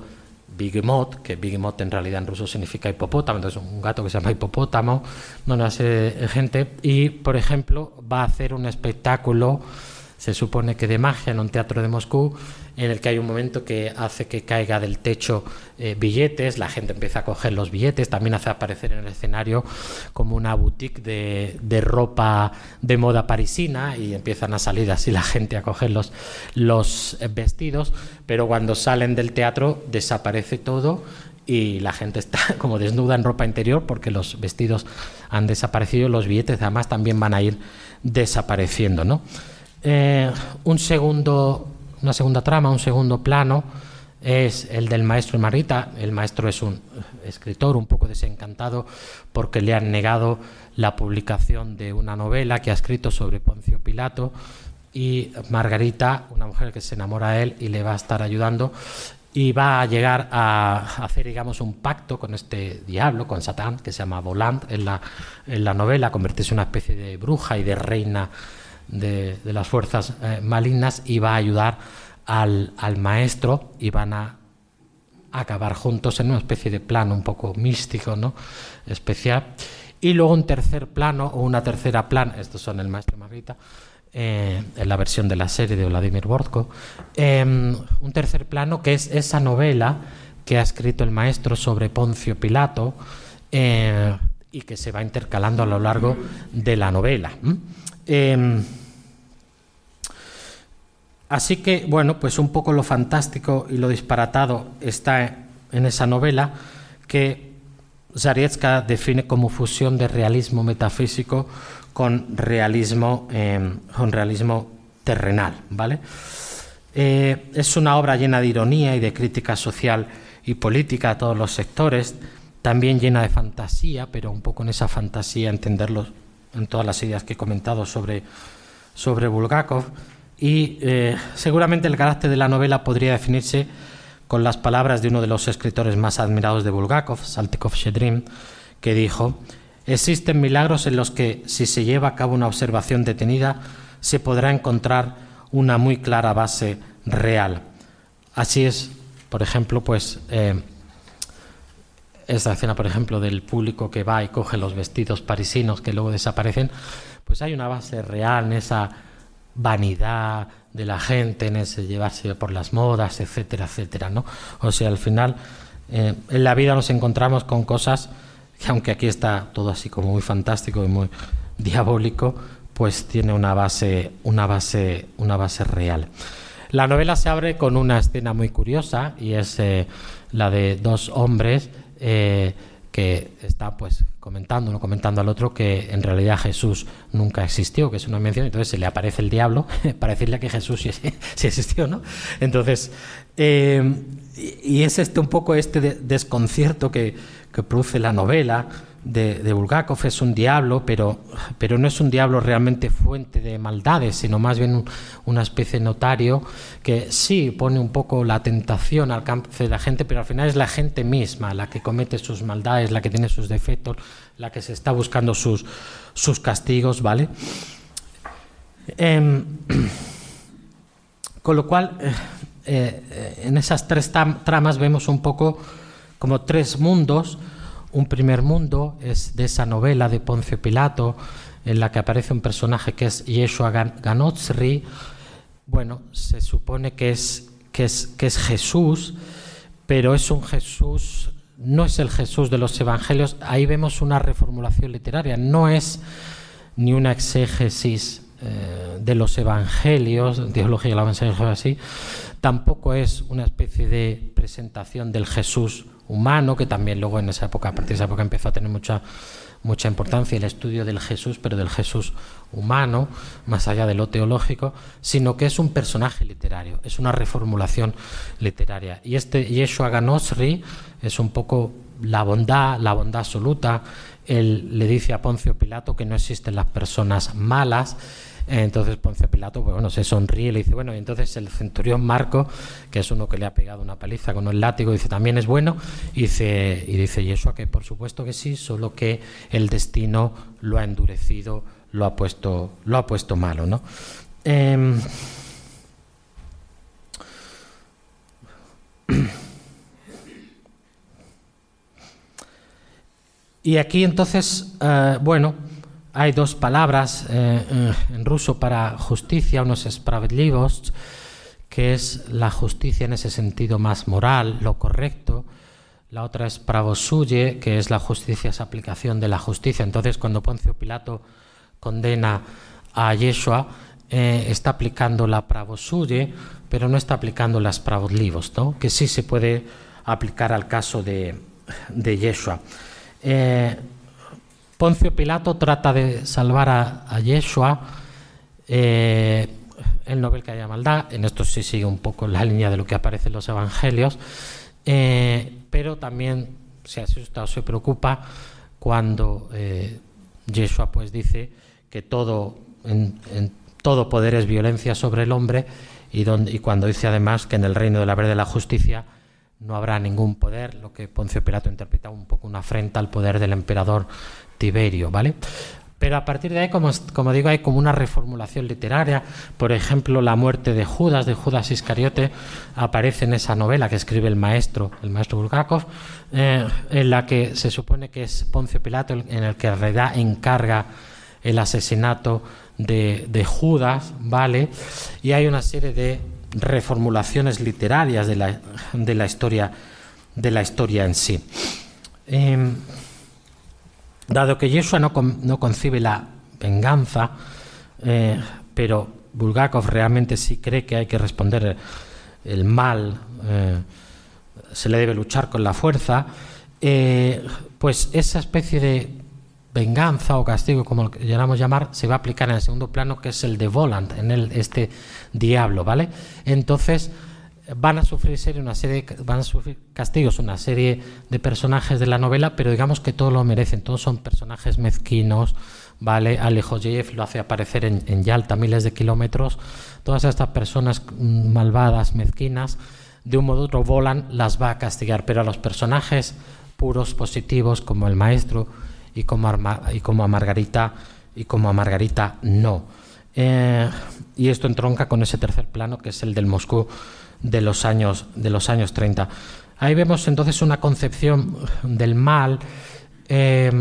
Bigmot, que Bigmot en realidad en ruso significa hipopótamo, entonces un gato que se llama hipopótamo, no una de gente, y por ejemplo va a hacer un espectáculo se supone que de magia en un teatro de Moscú, en el que hay un momento que hace que caiga del techo eh, billetes, la gente empieza a coger los billetes, también hace aparecer en el escenario como una boutique de, ropa de moda parisina y empiezan a salir así la gente a coger los, los vestidos, pero cuando salen del teatro desaparece todo y la gente está como desnuda en ropa interior porque los vestidos han desaparecido, los billetes además también van a ir desapareciendo, ¿no? Eh, un segundo, una segunda trama, un segundo plano es el del maestro Marita. El maestro es un escritor un poco desencantado porque le han negado la publicación de una novela que ha escrito sobre Poncio Pilato y Margarita, una mujer que se enamora de él y le va a estar ayudando y va a llegar a hacer, digamos, un pacto con este diablo, con Satán, que se llama Volant en la, en la novela, convertirse en una especie de bruja y de reina de, las fuerzas eh, malignas y va a ayudar al, maestro y van a acabar juntos en una especie de plano un poco místico, ¿no? especial. Y luego un tercer plano o una tercera plan, estos son el maestro Margarita, eh, en la versión de la serie de Vladimir Bortko, em, un tercer plano que es esa novela que ha escrito el maestro sobre Poncio Pilato eh, y que se va intercalando a lo largo de la novela. Así que, bueno, pues un poco lo fantástico y lo disparatado está en esa novela que Zarietska define como fusión de realismo metafísico con realismo, em, con realismo terrenal, ¿vale? Eh, es una obra llena de ironía y de crítica social y política a todos los sectores, también llena de fantasía, pero un poco en esa fantasía entenderlo en todas las ideas que he comentado sobre, sobre Bulgakov y eh, seguramente el carácter de la novela podría definirse con las palabras de uno de los escritores más admirados de Bulgakov, Saltykov Shedrin, que dijo: Existen milagros en los que, si se lleva a cabo una observación detenida, se podrá encontrar una muy clara base real. Así es, por ejemplo, pues eh, esta escena, por ejemplo, del público que va y coge los vestidos parisinos que luego desaparecen, pues hay una base real en esa vanidad de la gente, en ese llevarse por las modas, etcétera, etcétera, ¿no? O sea, al final, eh, en la vida nos encontramos con cosas que aunque aquí está todo así como muy fantástico y muy diabólico, pues tiene una base, una base, una base real. La novela se abre con una escena muy curiosa y es eh, la de dos hombres eh, que están pues comentando uno comentando al otro que en realidad Jesús nunca existió, que es una mención, entonces se le aparece el diablo para decirle que Jesús sí, existió, ¿no? Entonces, eh, y es este un poco este desconcierto que, que produce la novela, de, Bulgakov es un diablo, pero, pero no es un diablo realmente fuente de maldades, sino más bien una especie de notario que sí pone un poco la tentación al alcance de la gente, pero al final es la gente misma la que comete sus maldades, la que tiene sus defectos, la que se está buscando sus, sus castigos, ¿vale? Em, con lo cual, eh, eh, en esas tres tramas vemos un poco como tres mundos un primer mundo es de esa novela de Poncio Pilato, en la que aparece un personaje que es Yeshua Ganotzri. Bueno, se supone que es, que es, que es Jesús, pero es un Jesús, no es el Jesús de los evangelios. Ahí vemos una reformulación literaria, no es ni una exégesis eh, de los evangelios, teología del evangelio así, tampoco es una especie de presentación del Jesús humano, que también luego en esa época, a partir de esa época empezó a tener mucha, mucha importancia el estudio del Jesús, pero del Jesús humano, más allá de lo teológico, sino que es un personaje literario, es una reformulación literaria. Y este Yeshua Ganosri es un poco la bondad, la bondad absoluta. Él le dice a Poncio Pilato que no existen las personas malas, entonces Poncio Pilato, pues, bueno, se sonríe y le dice, bueno, y entonces el centurión Marco, que es uno que le ha pegado una paliza con un látigo, dice, también es bueno, y dice, y dice Yeshua que por supuesto que sí, solo que el destino lo ha endurecido, lo ha puesto, lo ha puesto malo, ¿no? Em, y aquí entonces, eh, bueno, hay dos palabras eh, eh, en ruso para justicia, uno es spravdlivos, que es la justicia en ese sentido más moral, lo correcto. La otra es pravosuye, que es la justicia, es aplicación de la justicia. Entonces, cuando Poncio Pilato condena a Yeshua, está aplicando la pravosuye, pero no está aplicando las pravodlivos, que sí se puede aplicar al caso de, de Yeshua. Poncio Pilato trata de salvar a, Yeshua, eh, el Nobel que haya maldad, en esto sí sigue un poco la línea de lo que aparece en los evangelios, eh, pero también se asusta o se preocupa cuando eh, Yeshua pues dice que todo, en, todo poder es violencia sobre el hombre y, y cuando dice además que en el reino de la verdad y la justicia no habrá ningún poder, lo que Poncio Pilato interpreta un poco una afrenta al poder del emperador Tiberio, ¿vale? Pero a partir de ahí, como, como, digo, hay como una reformulación literaria. Por ejemplo, la muerte de Judas, de Judas Iscariote, aparece en esa novela que escribe el maestro, el maestro Bulgakov, eh, en la que se supone que es Poncio Pilato en el que en encarga el asesinato de, de Judas, ¿vale? Y hay una serie de reformulaciones literarias de la, de la, historia, de la historia en sí. Em, dado que Yeshua no, no concibe la venganza, eh, pero Bulgakov realmente sí cree que hay que responder el mal, eh, se le debe luchar con la fuerza, eh, pues esa especie de venganza o castigo, como lo queramos llamar, se va a aplicar en el segundo plano, que es el de Volant, en el, este diablo, ¿vale? Entonces van a sufrir serie una serie, van a sufrir castigos una serie de personajes de la novela, pero digamos que todos lo merecen, todos son personajes mezquinos, ¿vale? Alejoyev lo hace aparecer en, en Yalta, miles de kilómetros, todas estas personas malvadas, mezquinas, de un modo u otro Volant las va a castigar, pero a los personajes puros, positivos, como el maestro, y como, a Margarita y como a Margarita no. Eh, y esto entronca con ese tercer plano que es el del Moscú de los años, de los años 30. Ahí vemos entonces una concepción del mal eh,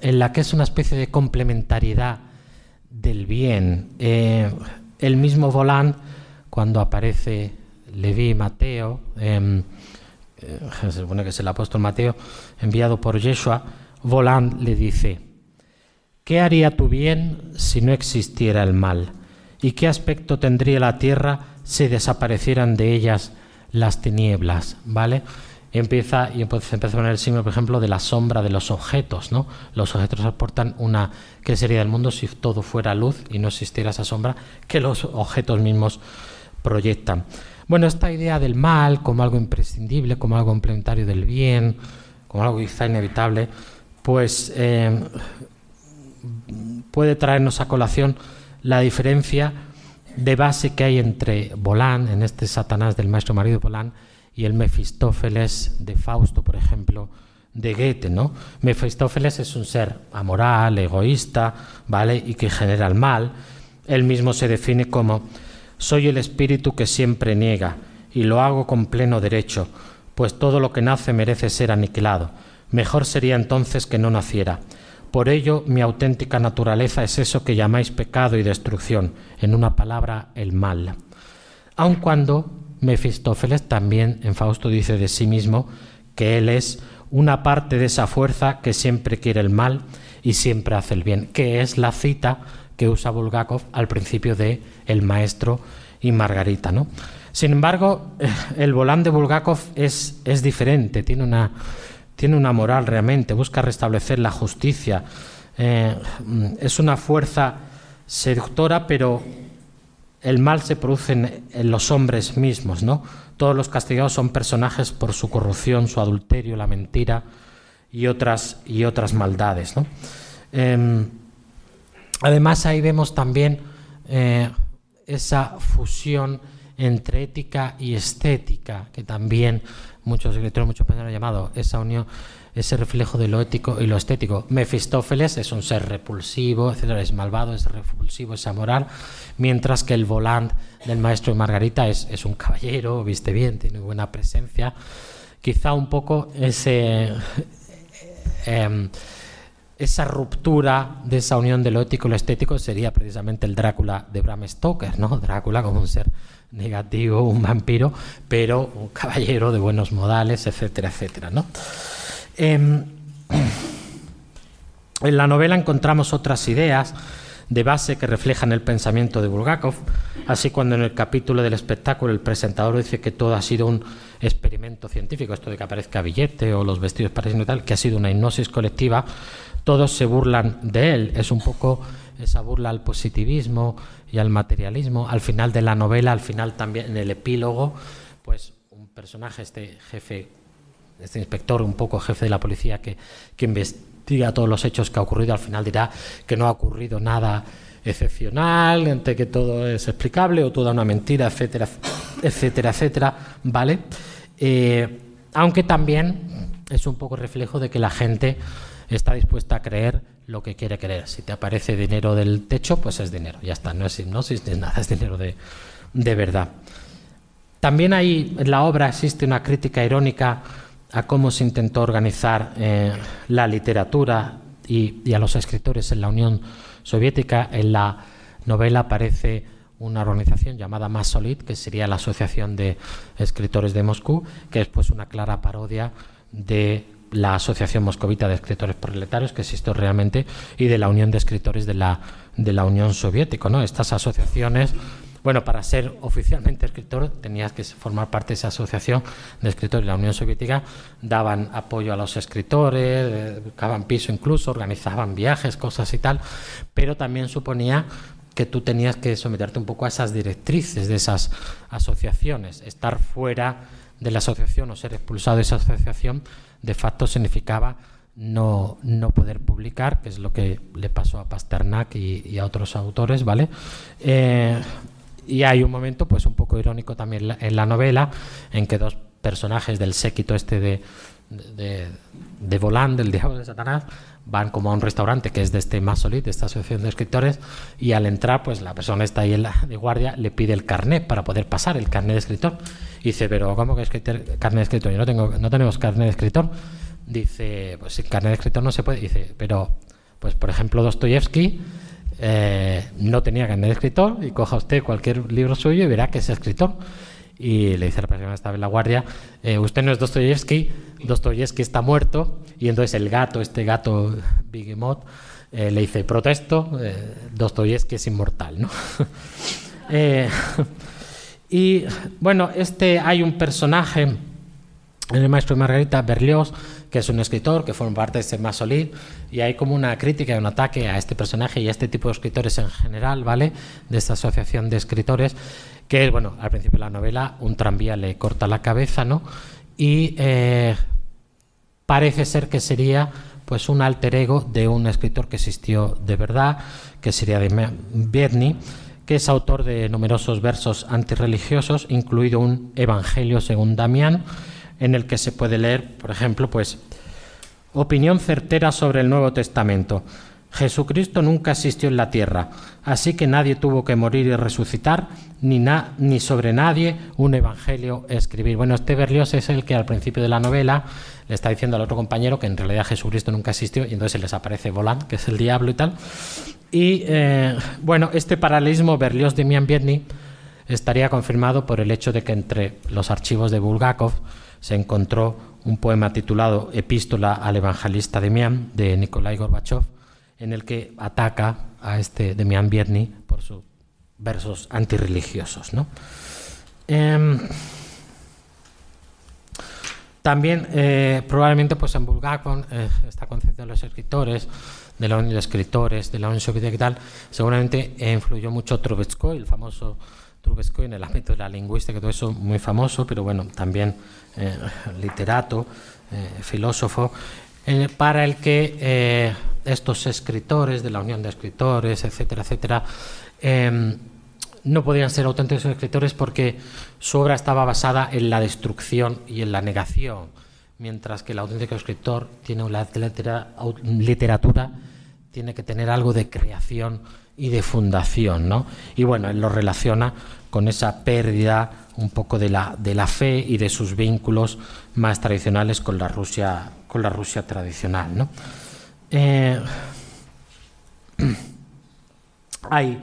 en la que es una especie de complementariedad del bien. Eh, el mismo Volán, cuando aparece Leví Mateo, em, se supone que es el apóstol Mateo, enviado por Yeshua, Volán le dice, ¿qué haría tu bien si no existiera el mal? ¿Y qué aspecto tendría la tierra si desaparecieran de ellas las tinieblas? ¿Vale? Empieza, y empieza a poner el signo, por ejemplo, de la sombra de los objetos, ¿no? Los objetos aportan una... ¿Qué sería el mundo si todo fuera luz y no existiera esa sombra que los objetos mismos proyectan? Bueno, esta idea del mal como algo imprescindible, como algo complementario del bien, como algo quizá inevitable, pues eh, puede traernos a colación la diferencia de base que hay entre Bolán, en este Satanás del maestro marido Bolán, y el Mefistófeles de Fausto, por ejemplo, de Goethe, ¿no? Mefistófeles es un ser amoral, egoísta, ¿vale? Y que genera el mal. Él mismo se define como soy el espíritu que siempre niega, y lo hago con pleno derecho, pues todo lo que nace merece ser aniquilado. Mejor sería entonces que no naciera. Por ello, mi auténtica naturaleza es eso que llamáis pecado y destrucción, en una palabra, el mal. Aun cuando Mefistófeles también en Fausto dice de sí mismo que él es una parte de esa fuerza que siempre quiere el mal y siempre hace el bien, que es la cita que usa Bulgakov al principio de El maestro y Margarita. ¿no? Sin embargo, el volán de Bulgakov es, es diferente, tiene una, tiene una moral realmente, busca restablecer la justicia. Eh, es una fuerza seductora, pero el mal se produce en, los hombres mismos, ¿no? Todos los castigados son personajes por su corrupción, su adulterio, la mentira y otras, y otras maldades, em, además, ahí vemos también eh, esa fusión entre ética y estética, que también muchos escritores, muchos han llamado esa unión, ese reflejo de lo ético y lo estético. Mefistófeles es un ser repulsivo, etcétera, es malvado, es repulsivo, es amoral, mientras que el volant del maestro y Margarita es, es un caballero, viste bien, tiene buena presencia. Quizá un poco ese. Em, esa ruptura de esa unión de lo ético y lo estético sería precisamente el Drácula de Bram Stoker, ¿no? Drácula como un ser negativo, un vampiro, pero un caballero de buenos modales, etcétera, etcétera. Em, en la novela encontramos otras ideas de base que reflejan el pensamiento de Bulgakov, así cuando en el capítulo del espectáculo el presentador dice que todo ha sido un experimento científico, esto de que aparezca billete o los vestidos parecidos y tal, que ha sido una hipnosis colectiva, todos se burlan de él, es un poco esa burla al positivismo y al materialismo. Al final de la novela, al final también en el epílogo, pues un personaje, este jefe, este inspector, un poco jefe de la policía que, que investiga todos los hechos que ha ocurrido, al final dirá que no ha ocurrido nada excepcional, entre que todo es explicable o toda una mentira, etcétera, etcétera, etcétera, ¿vale? Eh, aunque también es un poco reflejo de que la gente está dispuesta a creer lo que quiere creer. Si te aparece dinero del techo, pues es dinero, ya está, no es hipnosis ni nada, es dinero de, verdad. También ahí en la obra existe una crítica irónica a cómo se intentó organizar eh, la literatura y, a los escritores en la Unión Soviética. En la novela aparece una organización llamada Masolit, que sería la Asociación de Escritores de Moscú, que es pues una clara parodia de la Asociación Moscovita de Escritores Proletarios, que existió realmente, y de la Unión de Escritores de la, de la Unión Soviética. ¿no? Estas asociaciones, bueno, para ser oficialmente escritor tenías que formar parte de esa asociación de escritores la Unión Soviética, daban apoyo a los escritores, buscaban piso incluso, organizaban viajes, cosas y tal, pero también suponía que tú tenías que someterte un poco a esas directrices de esas asociaciones, estar fuera de la asociación o ser expulsado de esa asociación de facto significaba no, no poder publicar, que es lo que le pasó a Pasternak y, a otros autores, ¿vale? Eh, y hay un momento, pues un poco irónico también en la novela, en que dos personajes del séquito este de, de, de Volán, del Diablo de Satanás, van como a un restaurante que es de este Masolit, de esta asociación de escritores, y al entrar, pues la persona está ahí en de guardia, le pide el carnet para poder pasar, el carnet de escritor. Y dice, pero ¿cómo que es carnet de escritor? Yo no, tengo, no tenemos carnet de escritor. Dice, pues el carnet de escritor no se puede. Dice, pero, pues por ejemplo, Dostoyevsky eh, no tenía carnet de escritor y coja usted cualquier libro suyo y verá que es escritor. Y le dice a la persona que estaba en la guardia, eh, usted no es Dostoyevsky, Dostoyevsky está muerto. Y entonces el gato, este gato Bigimot, eh, le dice, protesto, eh, Dostoyevsky es inmortal. ¿no? y bueno, este hay un personaje el maestro Margarita Berlioz, que es un escritor que forma parte de este Masolid, y hay como una crítica un ataque a este personaje y a este tipo de escritores en general, ¿vale? De esta asociación de escritores, que, bueno, al principio de la novela un tranvía le corta la cabeza, ¿no? Y eh, parece ser que sería pues un alter ego de un escritor que existió de verdad, que sería de Berni, que es autor de numerosos versos antirreligiosos, incluido un Evangelio según Damián, en el que se puede leer, por ejemplo, pues opinión certera sobre el Nuevo Testamento. Jesucristo nunca existió en la tierra, así que nadie tuvo que morir y resucitar, ni, ni sobre nadie un evangelio escribir. Bueno, este Berlioz es el que al principio de la novela le está diciendo al otro compañero que en realidad Jesucristo nunca existió y entonces se les aparece Volant, que es el diablo y tal. Y eh, bueno, este paralelismo Berlioz de Biedny estaría confirmado por el hecho de que entre los archivos de Bulgakov se encontró un poema titulado Epístola al evangelista Demian de Nikolai Gorbachev, en el que ataca a este Demian Biedny por sus versos antirreligiosos. ¿no? Em, también, eh, probablemente, pues en Bulgakov, eh, esta concepción de los escritores, de la Unión de Escritores, de la Unión Soviética y tal, seguramente influyó mucho Trubetskoy, el famoso Trubetskoy en el ámbito de la lingüística, todo eso muy famoso, pero bueno, también eh, literato, filósofo, para el que estos escritores de la Unión de Escritores, etcétera, etcétera, em, no podían ser auténticos escritores porque su obra estaba basada en la destrucción y en la negación, mientras que el auténtico escritor tiene una literatura, tiene que tener algo de creación y de fundación, ¿no? Y bueno, él lo relaciona con esa pérdida un poco de la, de la fe y de sus vínculos más tradicionales con la Rusia, con la Rusia tradicional, ¿no? Eh, hay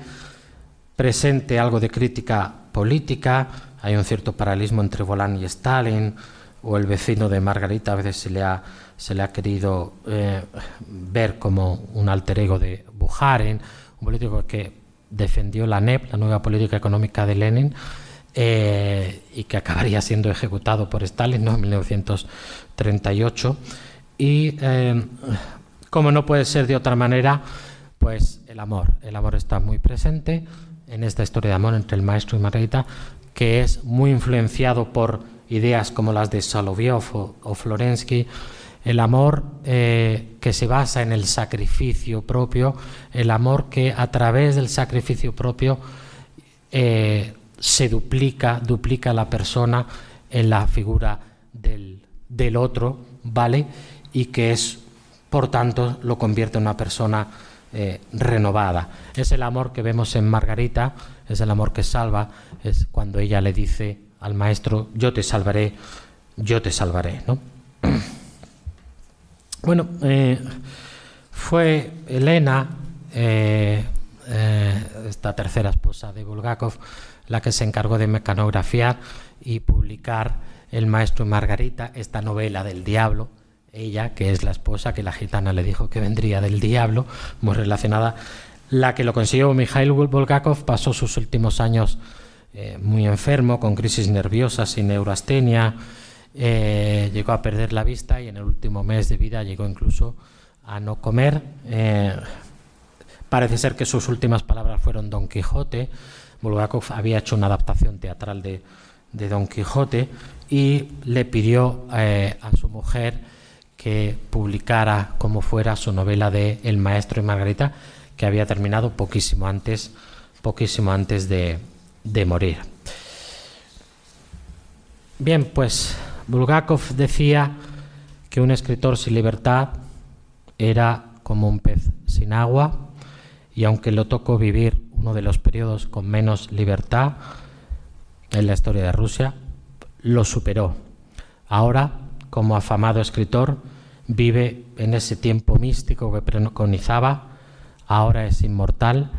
presente algo de crítica política, hay un cierto paralelismo entre Volán y Stalin, o el vecino de Margarita a veces se le ha, se le ha querido eh, ver como un alter ego de Bukharin, un político que defendió la NEP, la nueva política económica de Lenin, eh, y que acabaría siendo ejecutado por Stalin en 1938. Y como no puede ser de otra manera, pues el amor. El amor está muy presente en esta historia de amor entre el maestro y Margarita, que es muy influenciado por ideas como las de Solovyov o, Florensky. El amor eh, que se basa en el sacrificio propio, el amor que a través del sacrificio propio eh, se duplica, duplica la persona en la figura del, del otro, ¿vale? Y que es por tanto lo convierte en una persona eh, renovada. Es el amor que vemos en Margarita, es el amor que salva, es cuando ella le dice al maestro, yo te salvaré, yo te salvaré. ¿no? bueno, eh, fue Elena, eh, esta tercera esposa de Bulgakov, la que se encargó de mecanografiar y publicar El maestro Margarita, esta novela del diablo, ella, que es la esposa que la gitana le dijo que vendría del diablo, muy relacionada. La que lo consiguió, Mikhail Bulgakov, pasó sus últimos años eh, muy enfermo, con crisis nerviosas y neurastenia. Eh, llegó a perder la vista y en el último mes de vida llegó incluso a no comer. Eh, parece ser que sus últimas palabras fueron Don Quijote. Bulgakov había hecho una adaptación teatral de, de Don Quijote y le pidió a su mujer que publicara como fuera su novela de El maestro y Margarita, que había terminado poquísimo antes, poquísimo antes de, morir. Bien, pues Bulgakov decía que un escritor sin libertad era como un pez sin agua y aunque lo tocó vivir uno de los periodos con menos libertad en la historia de Rusia, lo superó. Ahora, como afamado escritor, vive en ese tiempo místico que preconizaba, ahora es inmortal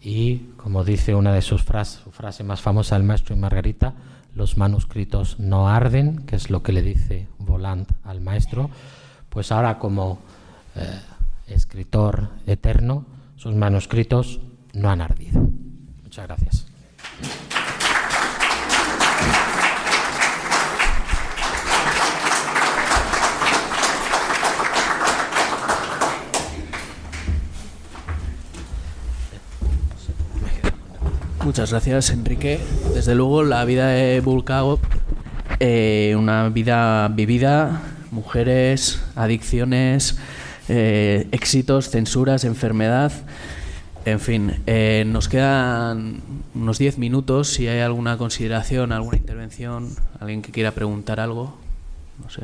y, como dice una de sus frases, más famosa, el maestro y Margarita, los manuscritos no arden, que es lo que le dice Volant al maestro, pues ahora como eh, escritor eterno, sus manuscritos no han ardido. Muchas gracias. Muchas gracias, Enrique. Desde luego, la vida de Bulcao, eh, una vida vivida, mujeres, adicciones, eh, éxitos, censuras, enfermedad. En fin, eh, nos quedan unos 10 minutos. Si hay alguna consideración, alguna intervención, alguien que quiera preguntar algo, no sé.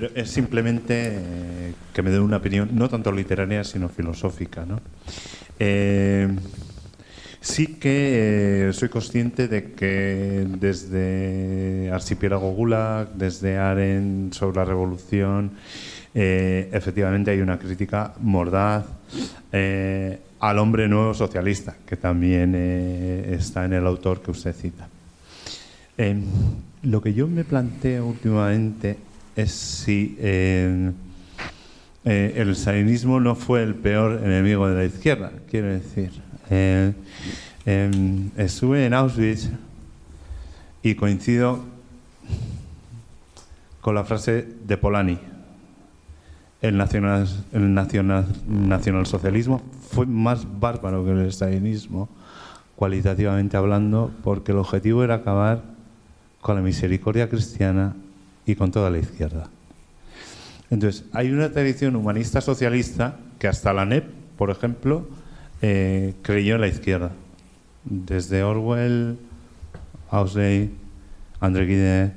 Pero es simplemente eh, que me dé una opinión, no tanto literaria, sino filosófica. ¿no? Eh, sí que eh, soy consciente de que desde Archipiélago Gulag, desde Aren sobre la revolución, efectivamente hay una crítica mordaz al hombre nuevo socialista, que también está en el autor que usted cita. Lo que yo me planteo últimamente es si eh, eh, el stalinismo no fue el peor enemigo de la izquierda. Quiero decir, eh, em, estuve en Auschwitz y coincido con la frase de Polanyi. El, nacional, el nacional, nacionalsocialismo fue más bárbaro que el stalinismo, cualitativamente hablando, porque el objetivo era acabar con la misericordia cristiana y con toda la izquierda. Entonces, hay una tradición humanista socialista que hasta la NEP, por ejemplo, eh, creyó en la izquierda. Desde Orwell, Huxley, André Guide,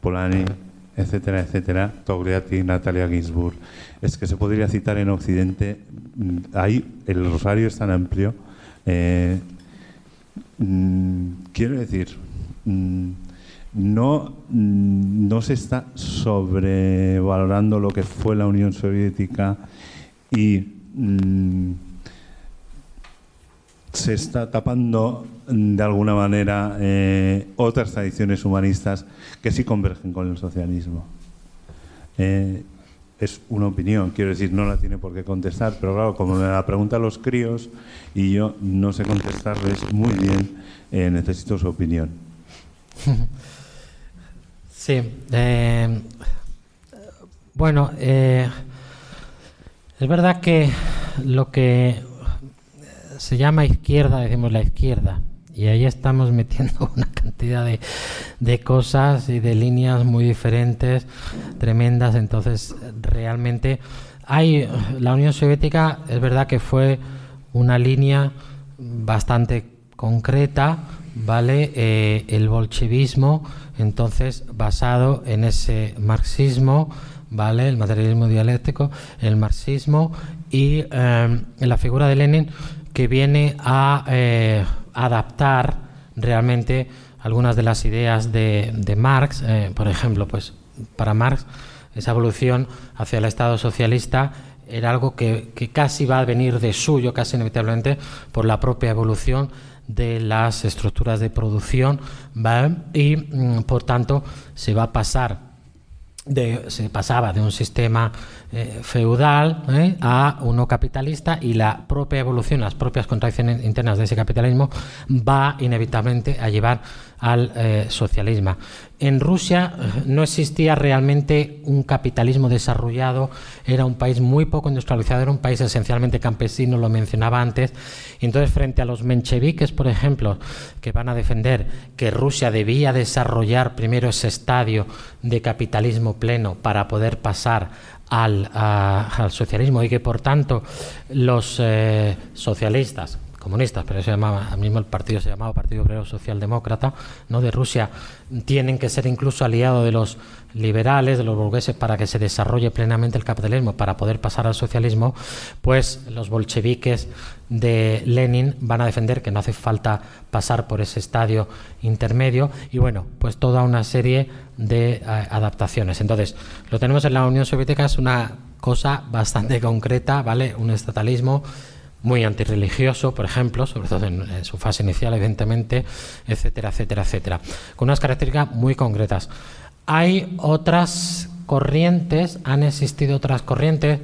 Polanyi, etcétera, etcétera, Togliatti, Natalia Ginsburg. Es que se podría citar en Occidente, mm, ahí el rosario es tan amplio. Eh, mm, quiero decir, mm, no, no se está sobrevalorando lo que fue la Unión Soviética y mm, se está tapando de alguna manera eh, otras tradiciones humanistas que sí convergen con el socialismo. Eh, es una opinión, quiero decir, no la tiene por qué contestar, pero claro, como me la preguntan los críos y yo no sé contestarles muy bien, eh, necesito su opinión. Sí, eh, bueno, eh, es verdad que lo que se llama izquierda, decimos la izquierda, y ahí estamos metiendo una cantidad de, de, cosas y de líneas muy diferentes, tremendas. Entonces, realmente hay la Unión Soviética, es verdad que fue una línea bastante concreta, ¿vale? Eh, el bolchevismo, entonces, basado en ese marxismo, ¿vale? El materialismo dialéctico, el marxismo y eh, la figura de Lenin que viene a eh, adaptar realmente algunas de las ideas de, Marx, por ejemplo, pues para Marx esa evolución hacia el Estado socialista era algo que, que, casi va a venir de suyo, casi inevitablemente, por la propia evolución de las estructuras de producción y mm, por tanto se va a pasar se pasaba de un sistema eh, feudal eh, a uno capitalista y la propia evolución, las propias contradicciones internas de ese capitalismo va inevitablemente a llevar al eh, socialismo. En Rusia no existía realmente un capitalismo desarrollado, era un país muy poco industrializado, era un país esencialmente campesino, lo mencionaba antes, entonces frente a los mencheviques, por ejemplo, que van a defender que Rusia debía desarrollar primero ese estadio de capitalismo pleno para poder pasar al, socialismo y que por tanto los eh, socialistas, comunistas, pero se llamaba, mismo el partido se llamaba Partido Obrero Socialdemócrata, ¿no? de Rusia, tienen que ser incluso aliados de los liberales, de los burgueses, para que se desarrolle plenamente el capitalismo, para poder pasar al socialismo, pues los bolcheviques de Lenin van a defender que no hace falta pasar por ese estadio intermedio y bueno, pues toda una serie de eh, adaptaciones. Entonces, lo tenemos en la Unión Soviética, es una cosa bastante concreta, ¿vale? Un estatalismo muy antirreligioso, por ejemplo, sobre todo en, su fase inicial, evidentemente, etcétera, etcétera, etcétera, con unas características muy concretas. Hay otras corrientes, han existido otras corrientes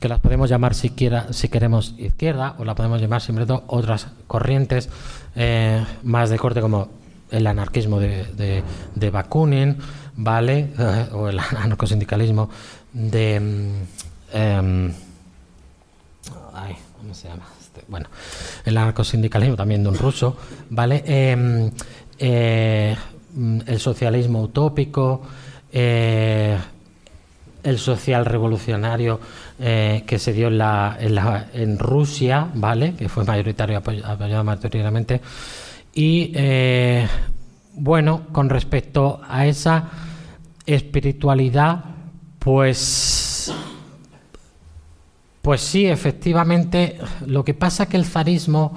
que las podemos llamar si, si queremos izquierda o la podemos llamar simplemente otras corrientes eh, más de corte como el anarquismo de, de, Bakunin, ¿vale? o el anarcosindicalismo de... Mm, em, ¿cómo se llama? Este, bueno, el anarcosindicalismo también de un ruso, ¿vale? Em, eh, el socialismo utópico, eh, el social revolucionario eh, que se dio en, la, en, Rusia, ¿vale? Que fue mayoritario, apoyado mayoritariamente. Y bueno, con respecto a esa espiritualidad, pues pues sí, efectivamente, lo que pasa es que el zarismo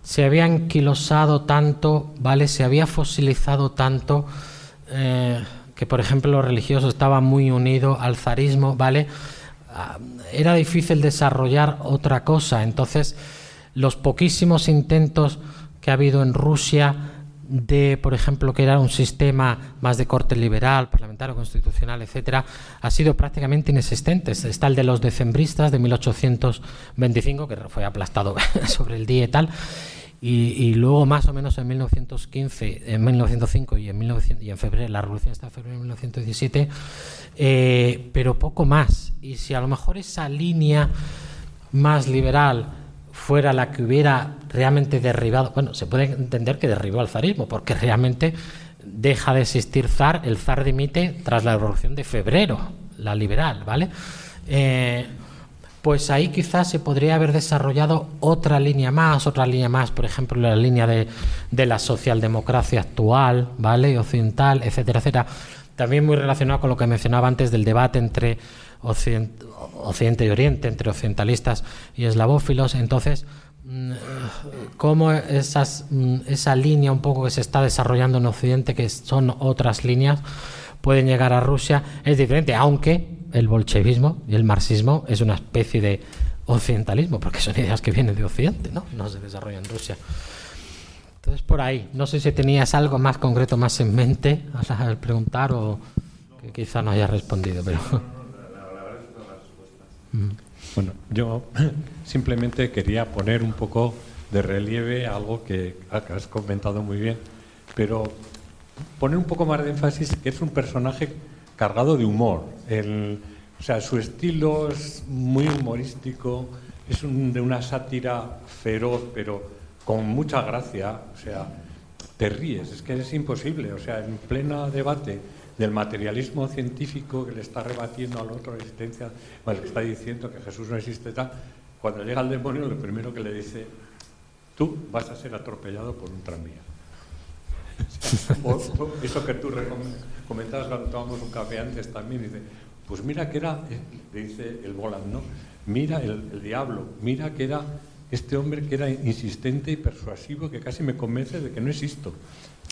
se había anquilosado tanto, ¿vale? Se había fosilizado tanto eh, que, por ejemplo, los religiosos estaban muy unidos al zarismo, ¿vale? Ah, era difícil desarrollar otra cosa. Entonces, los poquísimos intentos que ha habido en Rusia de, por ejemplo, que era un sistema más de corte liberal, parlamentario, constitucional, etcétera, ha sido prácticamente inexistente. Está el de los decembristas de 1825, que fue aplastado sobre el día y tal, y, luego más o menos en 1915, en 1905 y en, 1900, y en febrero, la revolución está en febrero de 1917, eh, pero poco más. Y si a lo mejor esa línea más liberal fuera la que hubiera realmente derribado, bueno, se puede entender que derribó al zarismo, porque realmente deja de existir zar, el zar dimite tras la revolución de febrero, la liberal, ¿vale? Eh, pues ahí quizás se podría haber desarrollado otra línea más, otra línea más, por ejemplo, la línea de, de la socialdemocracia actual, ¿vale? Occidental, etcétera, etcétera. También muy relacionado con lo que mencionaba antes del debate entre Occidente, y Oriente, entre occidentalistas y eslavófilos. Entonces, mm, cómo esas, mm, esa línea un poco que se está desarrollando en Occidente, que son otras líneas, pueden llegar a Rusia, es diferente, aunque el bolchevismo y el marxismo es una especie de occidentalismo, porque son ideas que vienen de Occidente, ¿no? No se desarrollan en Rusia. Entonces, por ahí, no sé si tenías algo más concreto, más en mente al preguntar o que quizá no haya respondido, pero... Bueno, yo simplemente quería poner un poco de relieve algo que has comentado muy bien, pero poner un poco más de énfasis que es un personaje cargado de humor. o sea, su estilo es muy humorístico, es de una sátira feroz, pero con mucha gracia. O sea, te ríes, es que es imposible. O sea, en pleno debate del materialismo científico que le está rebatiendo al otro la existencia, bueno, que está diciendo que Jesús no existe tal, cuando llega el demonio lo primero que le dice, tú vas a ser atropellado por un tranvía. eso que tú comentabas cuando tomamos un café antes también, dice, pues mira que era, eh, dice el Bolan, ¿no? Mira el, el diablo, mira que era este hombre que era insistente y persuasivo que casi me convence de que no existo.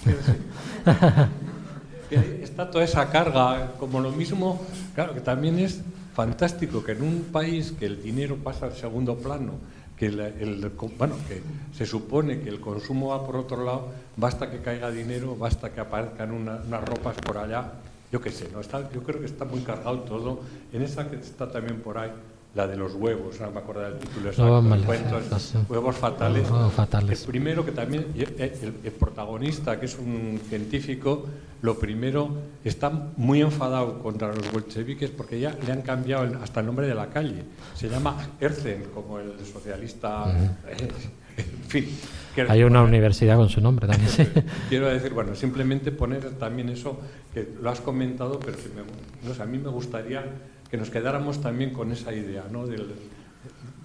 está toda esa carga, como lo mismo, claro, que también es fantástico que en un país que el dinero pasa al segundo plano, que, el, bueno, que se supone que el consumo va por otro lado, basta que caiga dinero, basta que aparezcan unas ropas por allá yo qué sé, ¿no? Está, yo creo que está muy cargado todo. En esa que está también por ahí, la de los huevos, no me acuerdo del título exacto, No, cuento, huevos fatales. Fatales. El primero que también, el, el- el protagonista, que es un científico, lo primero está muy enfadado contra los bolcheviques porque ya le han cambiado el- hasta el nombre de la calle. Se llama Herzen, como el socialista. en fin. que- Hay una universidad con su nombre también. sí. Quiero decir, bueno, simplemente poner también eso, que lo has comentado, pero que me- no sé, a mí me gustaría que nos quedáramos también con esa idea.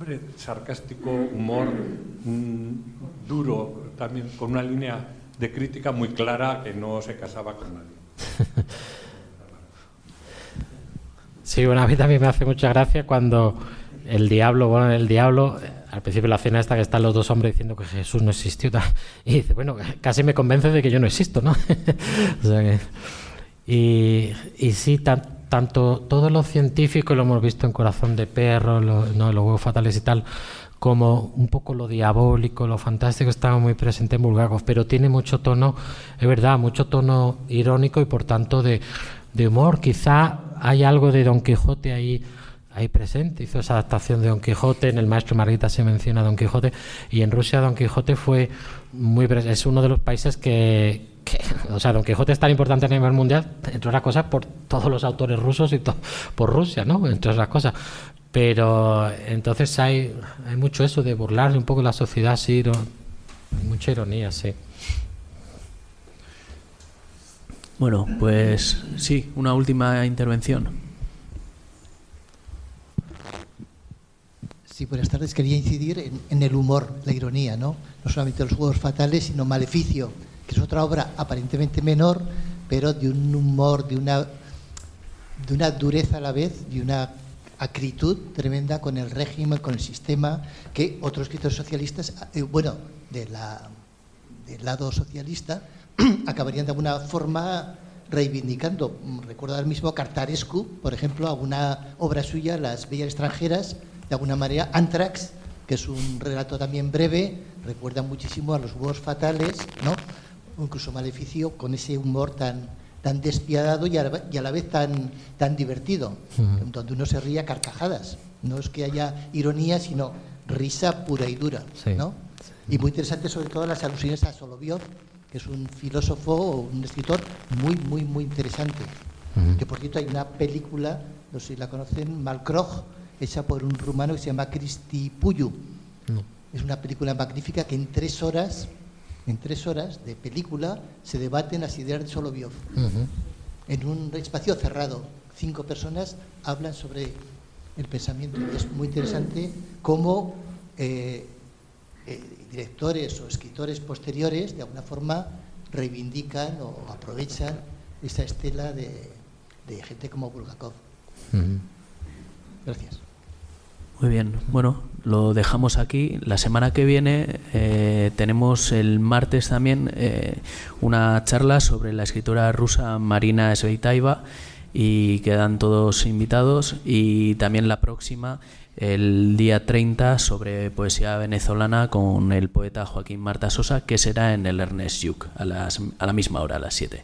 Del sarcástico, humor mm, duro, también con una línea de crítica muy clara que no se casaba con nadie. Sí, bueno, a mí también me hace mucha gracia cuando el diablo, bueno, el diablo, eh, al principio de la cena esta que están los dos hombres diciendo que Jesús no existió, y dice, bueno, casi me convence de que yo no existo, ¿no? Y, y sí, tan- tanto todos los científicos lo hemos visto en Corazón de Perro, lo- ¿no? los huevos fatales y tal, como un poco lo diabólico, lo fantástico estaba muy presente en Bulgakov, pero tiene mucho tono, es verdad, mucho tono irónico y por tanto de, de humor. Quizá hay algo de Don Quijote ahí, ahí presente. Hizo esa adaptación de Don Quijote, en el Maestro Margarita se menciona Don Quijote, y en Rusia Don Quijote fue muy es uno de los países que, o sea, Don Quijote es tan importante a nivel mundial, entre otras cosas, por todos los autores rusos y por Rusia, ¿no? Entre otras cosas. Pero entonces hay, hay mucho eso de burlarse un poco de la sociedad, sí, hay mucha ironía, sí. Bueno, pues sí, una última intervención. Sí, buenas tardes. Quería incidir en, el humor, la ironía, ¿no? No solamente los juegos fatales, sino Maleficio, que es otra obra aparentemente menor, pero de un humor, de una, de una dureza a la vez, de una acritud tremenda con el régimen, con el sistema, que otros escritores socialistas, eh, bueno, de la, del lado socialista, acabarían de alguna forma reivindicando. Recuerdo ahora mismo Cartarescu, por ejemplo, alguna obra suya, Las Bellas Extranjeras, de alguna manera, Antrax, que es un relato también breve, recuerda muchísimo a los huevos fatales, ¿no? O incluso Maleficio, con ese humor tan, tan despiadado y a, la, y a la vez tan, tan divertido, donde uno se ríe a carcajadas. No es que haya ironía, sino risa pura y dura, Sí. ¿no? Y muy interesante sobre todo las alusiones a Soloviov, que es un filósofo o un escritor muy, muy, muy interesante. Que por cierto hay una película, no sé si la conocen, Malkroj, hecha por un rumano que se llama Cristi Puyu. No. Es una película magnífica que en tres horas, en tres horas de película, se debaten las ideas de Soloviov. En un espacio cerrado, cinco personas hablan sobre el pensamiento. Y es muy interesante cómo eh, eh, directores o escritores posteriores, de alguna forma, reivindican o aprovechan esa estela de, de gente como Bulgakov. Gracias. Muy bien, bueno, lo dejamos aquí. La semana que viene eh, tenemos el martes también eh, una charla sobre la escritora rusa Marina Sveitaeva y quedan todos invitados y también la próxima el día 30 sobre poesía venezolana con el poeta Joaquín Marta Sosa que será en el Ernest Lluch a, las, a la misma hora, a las 7.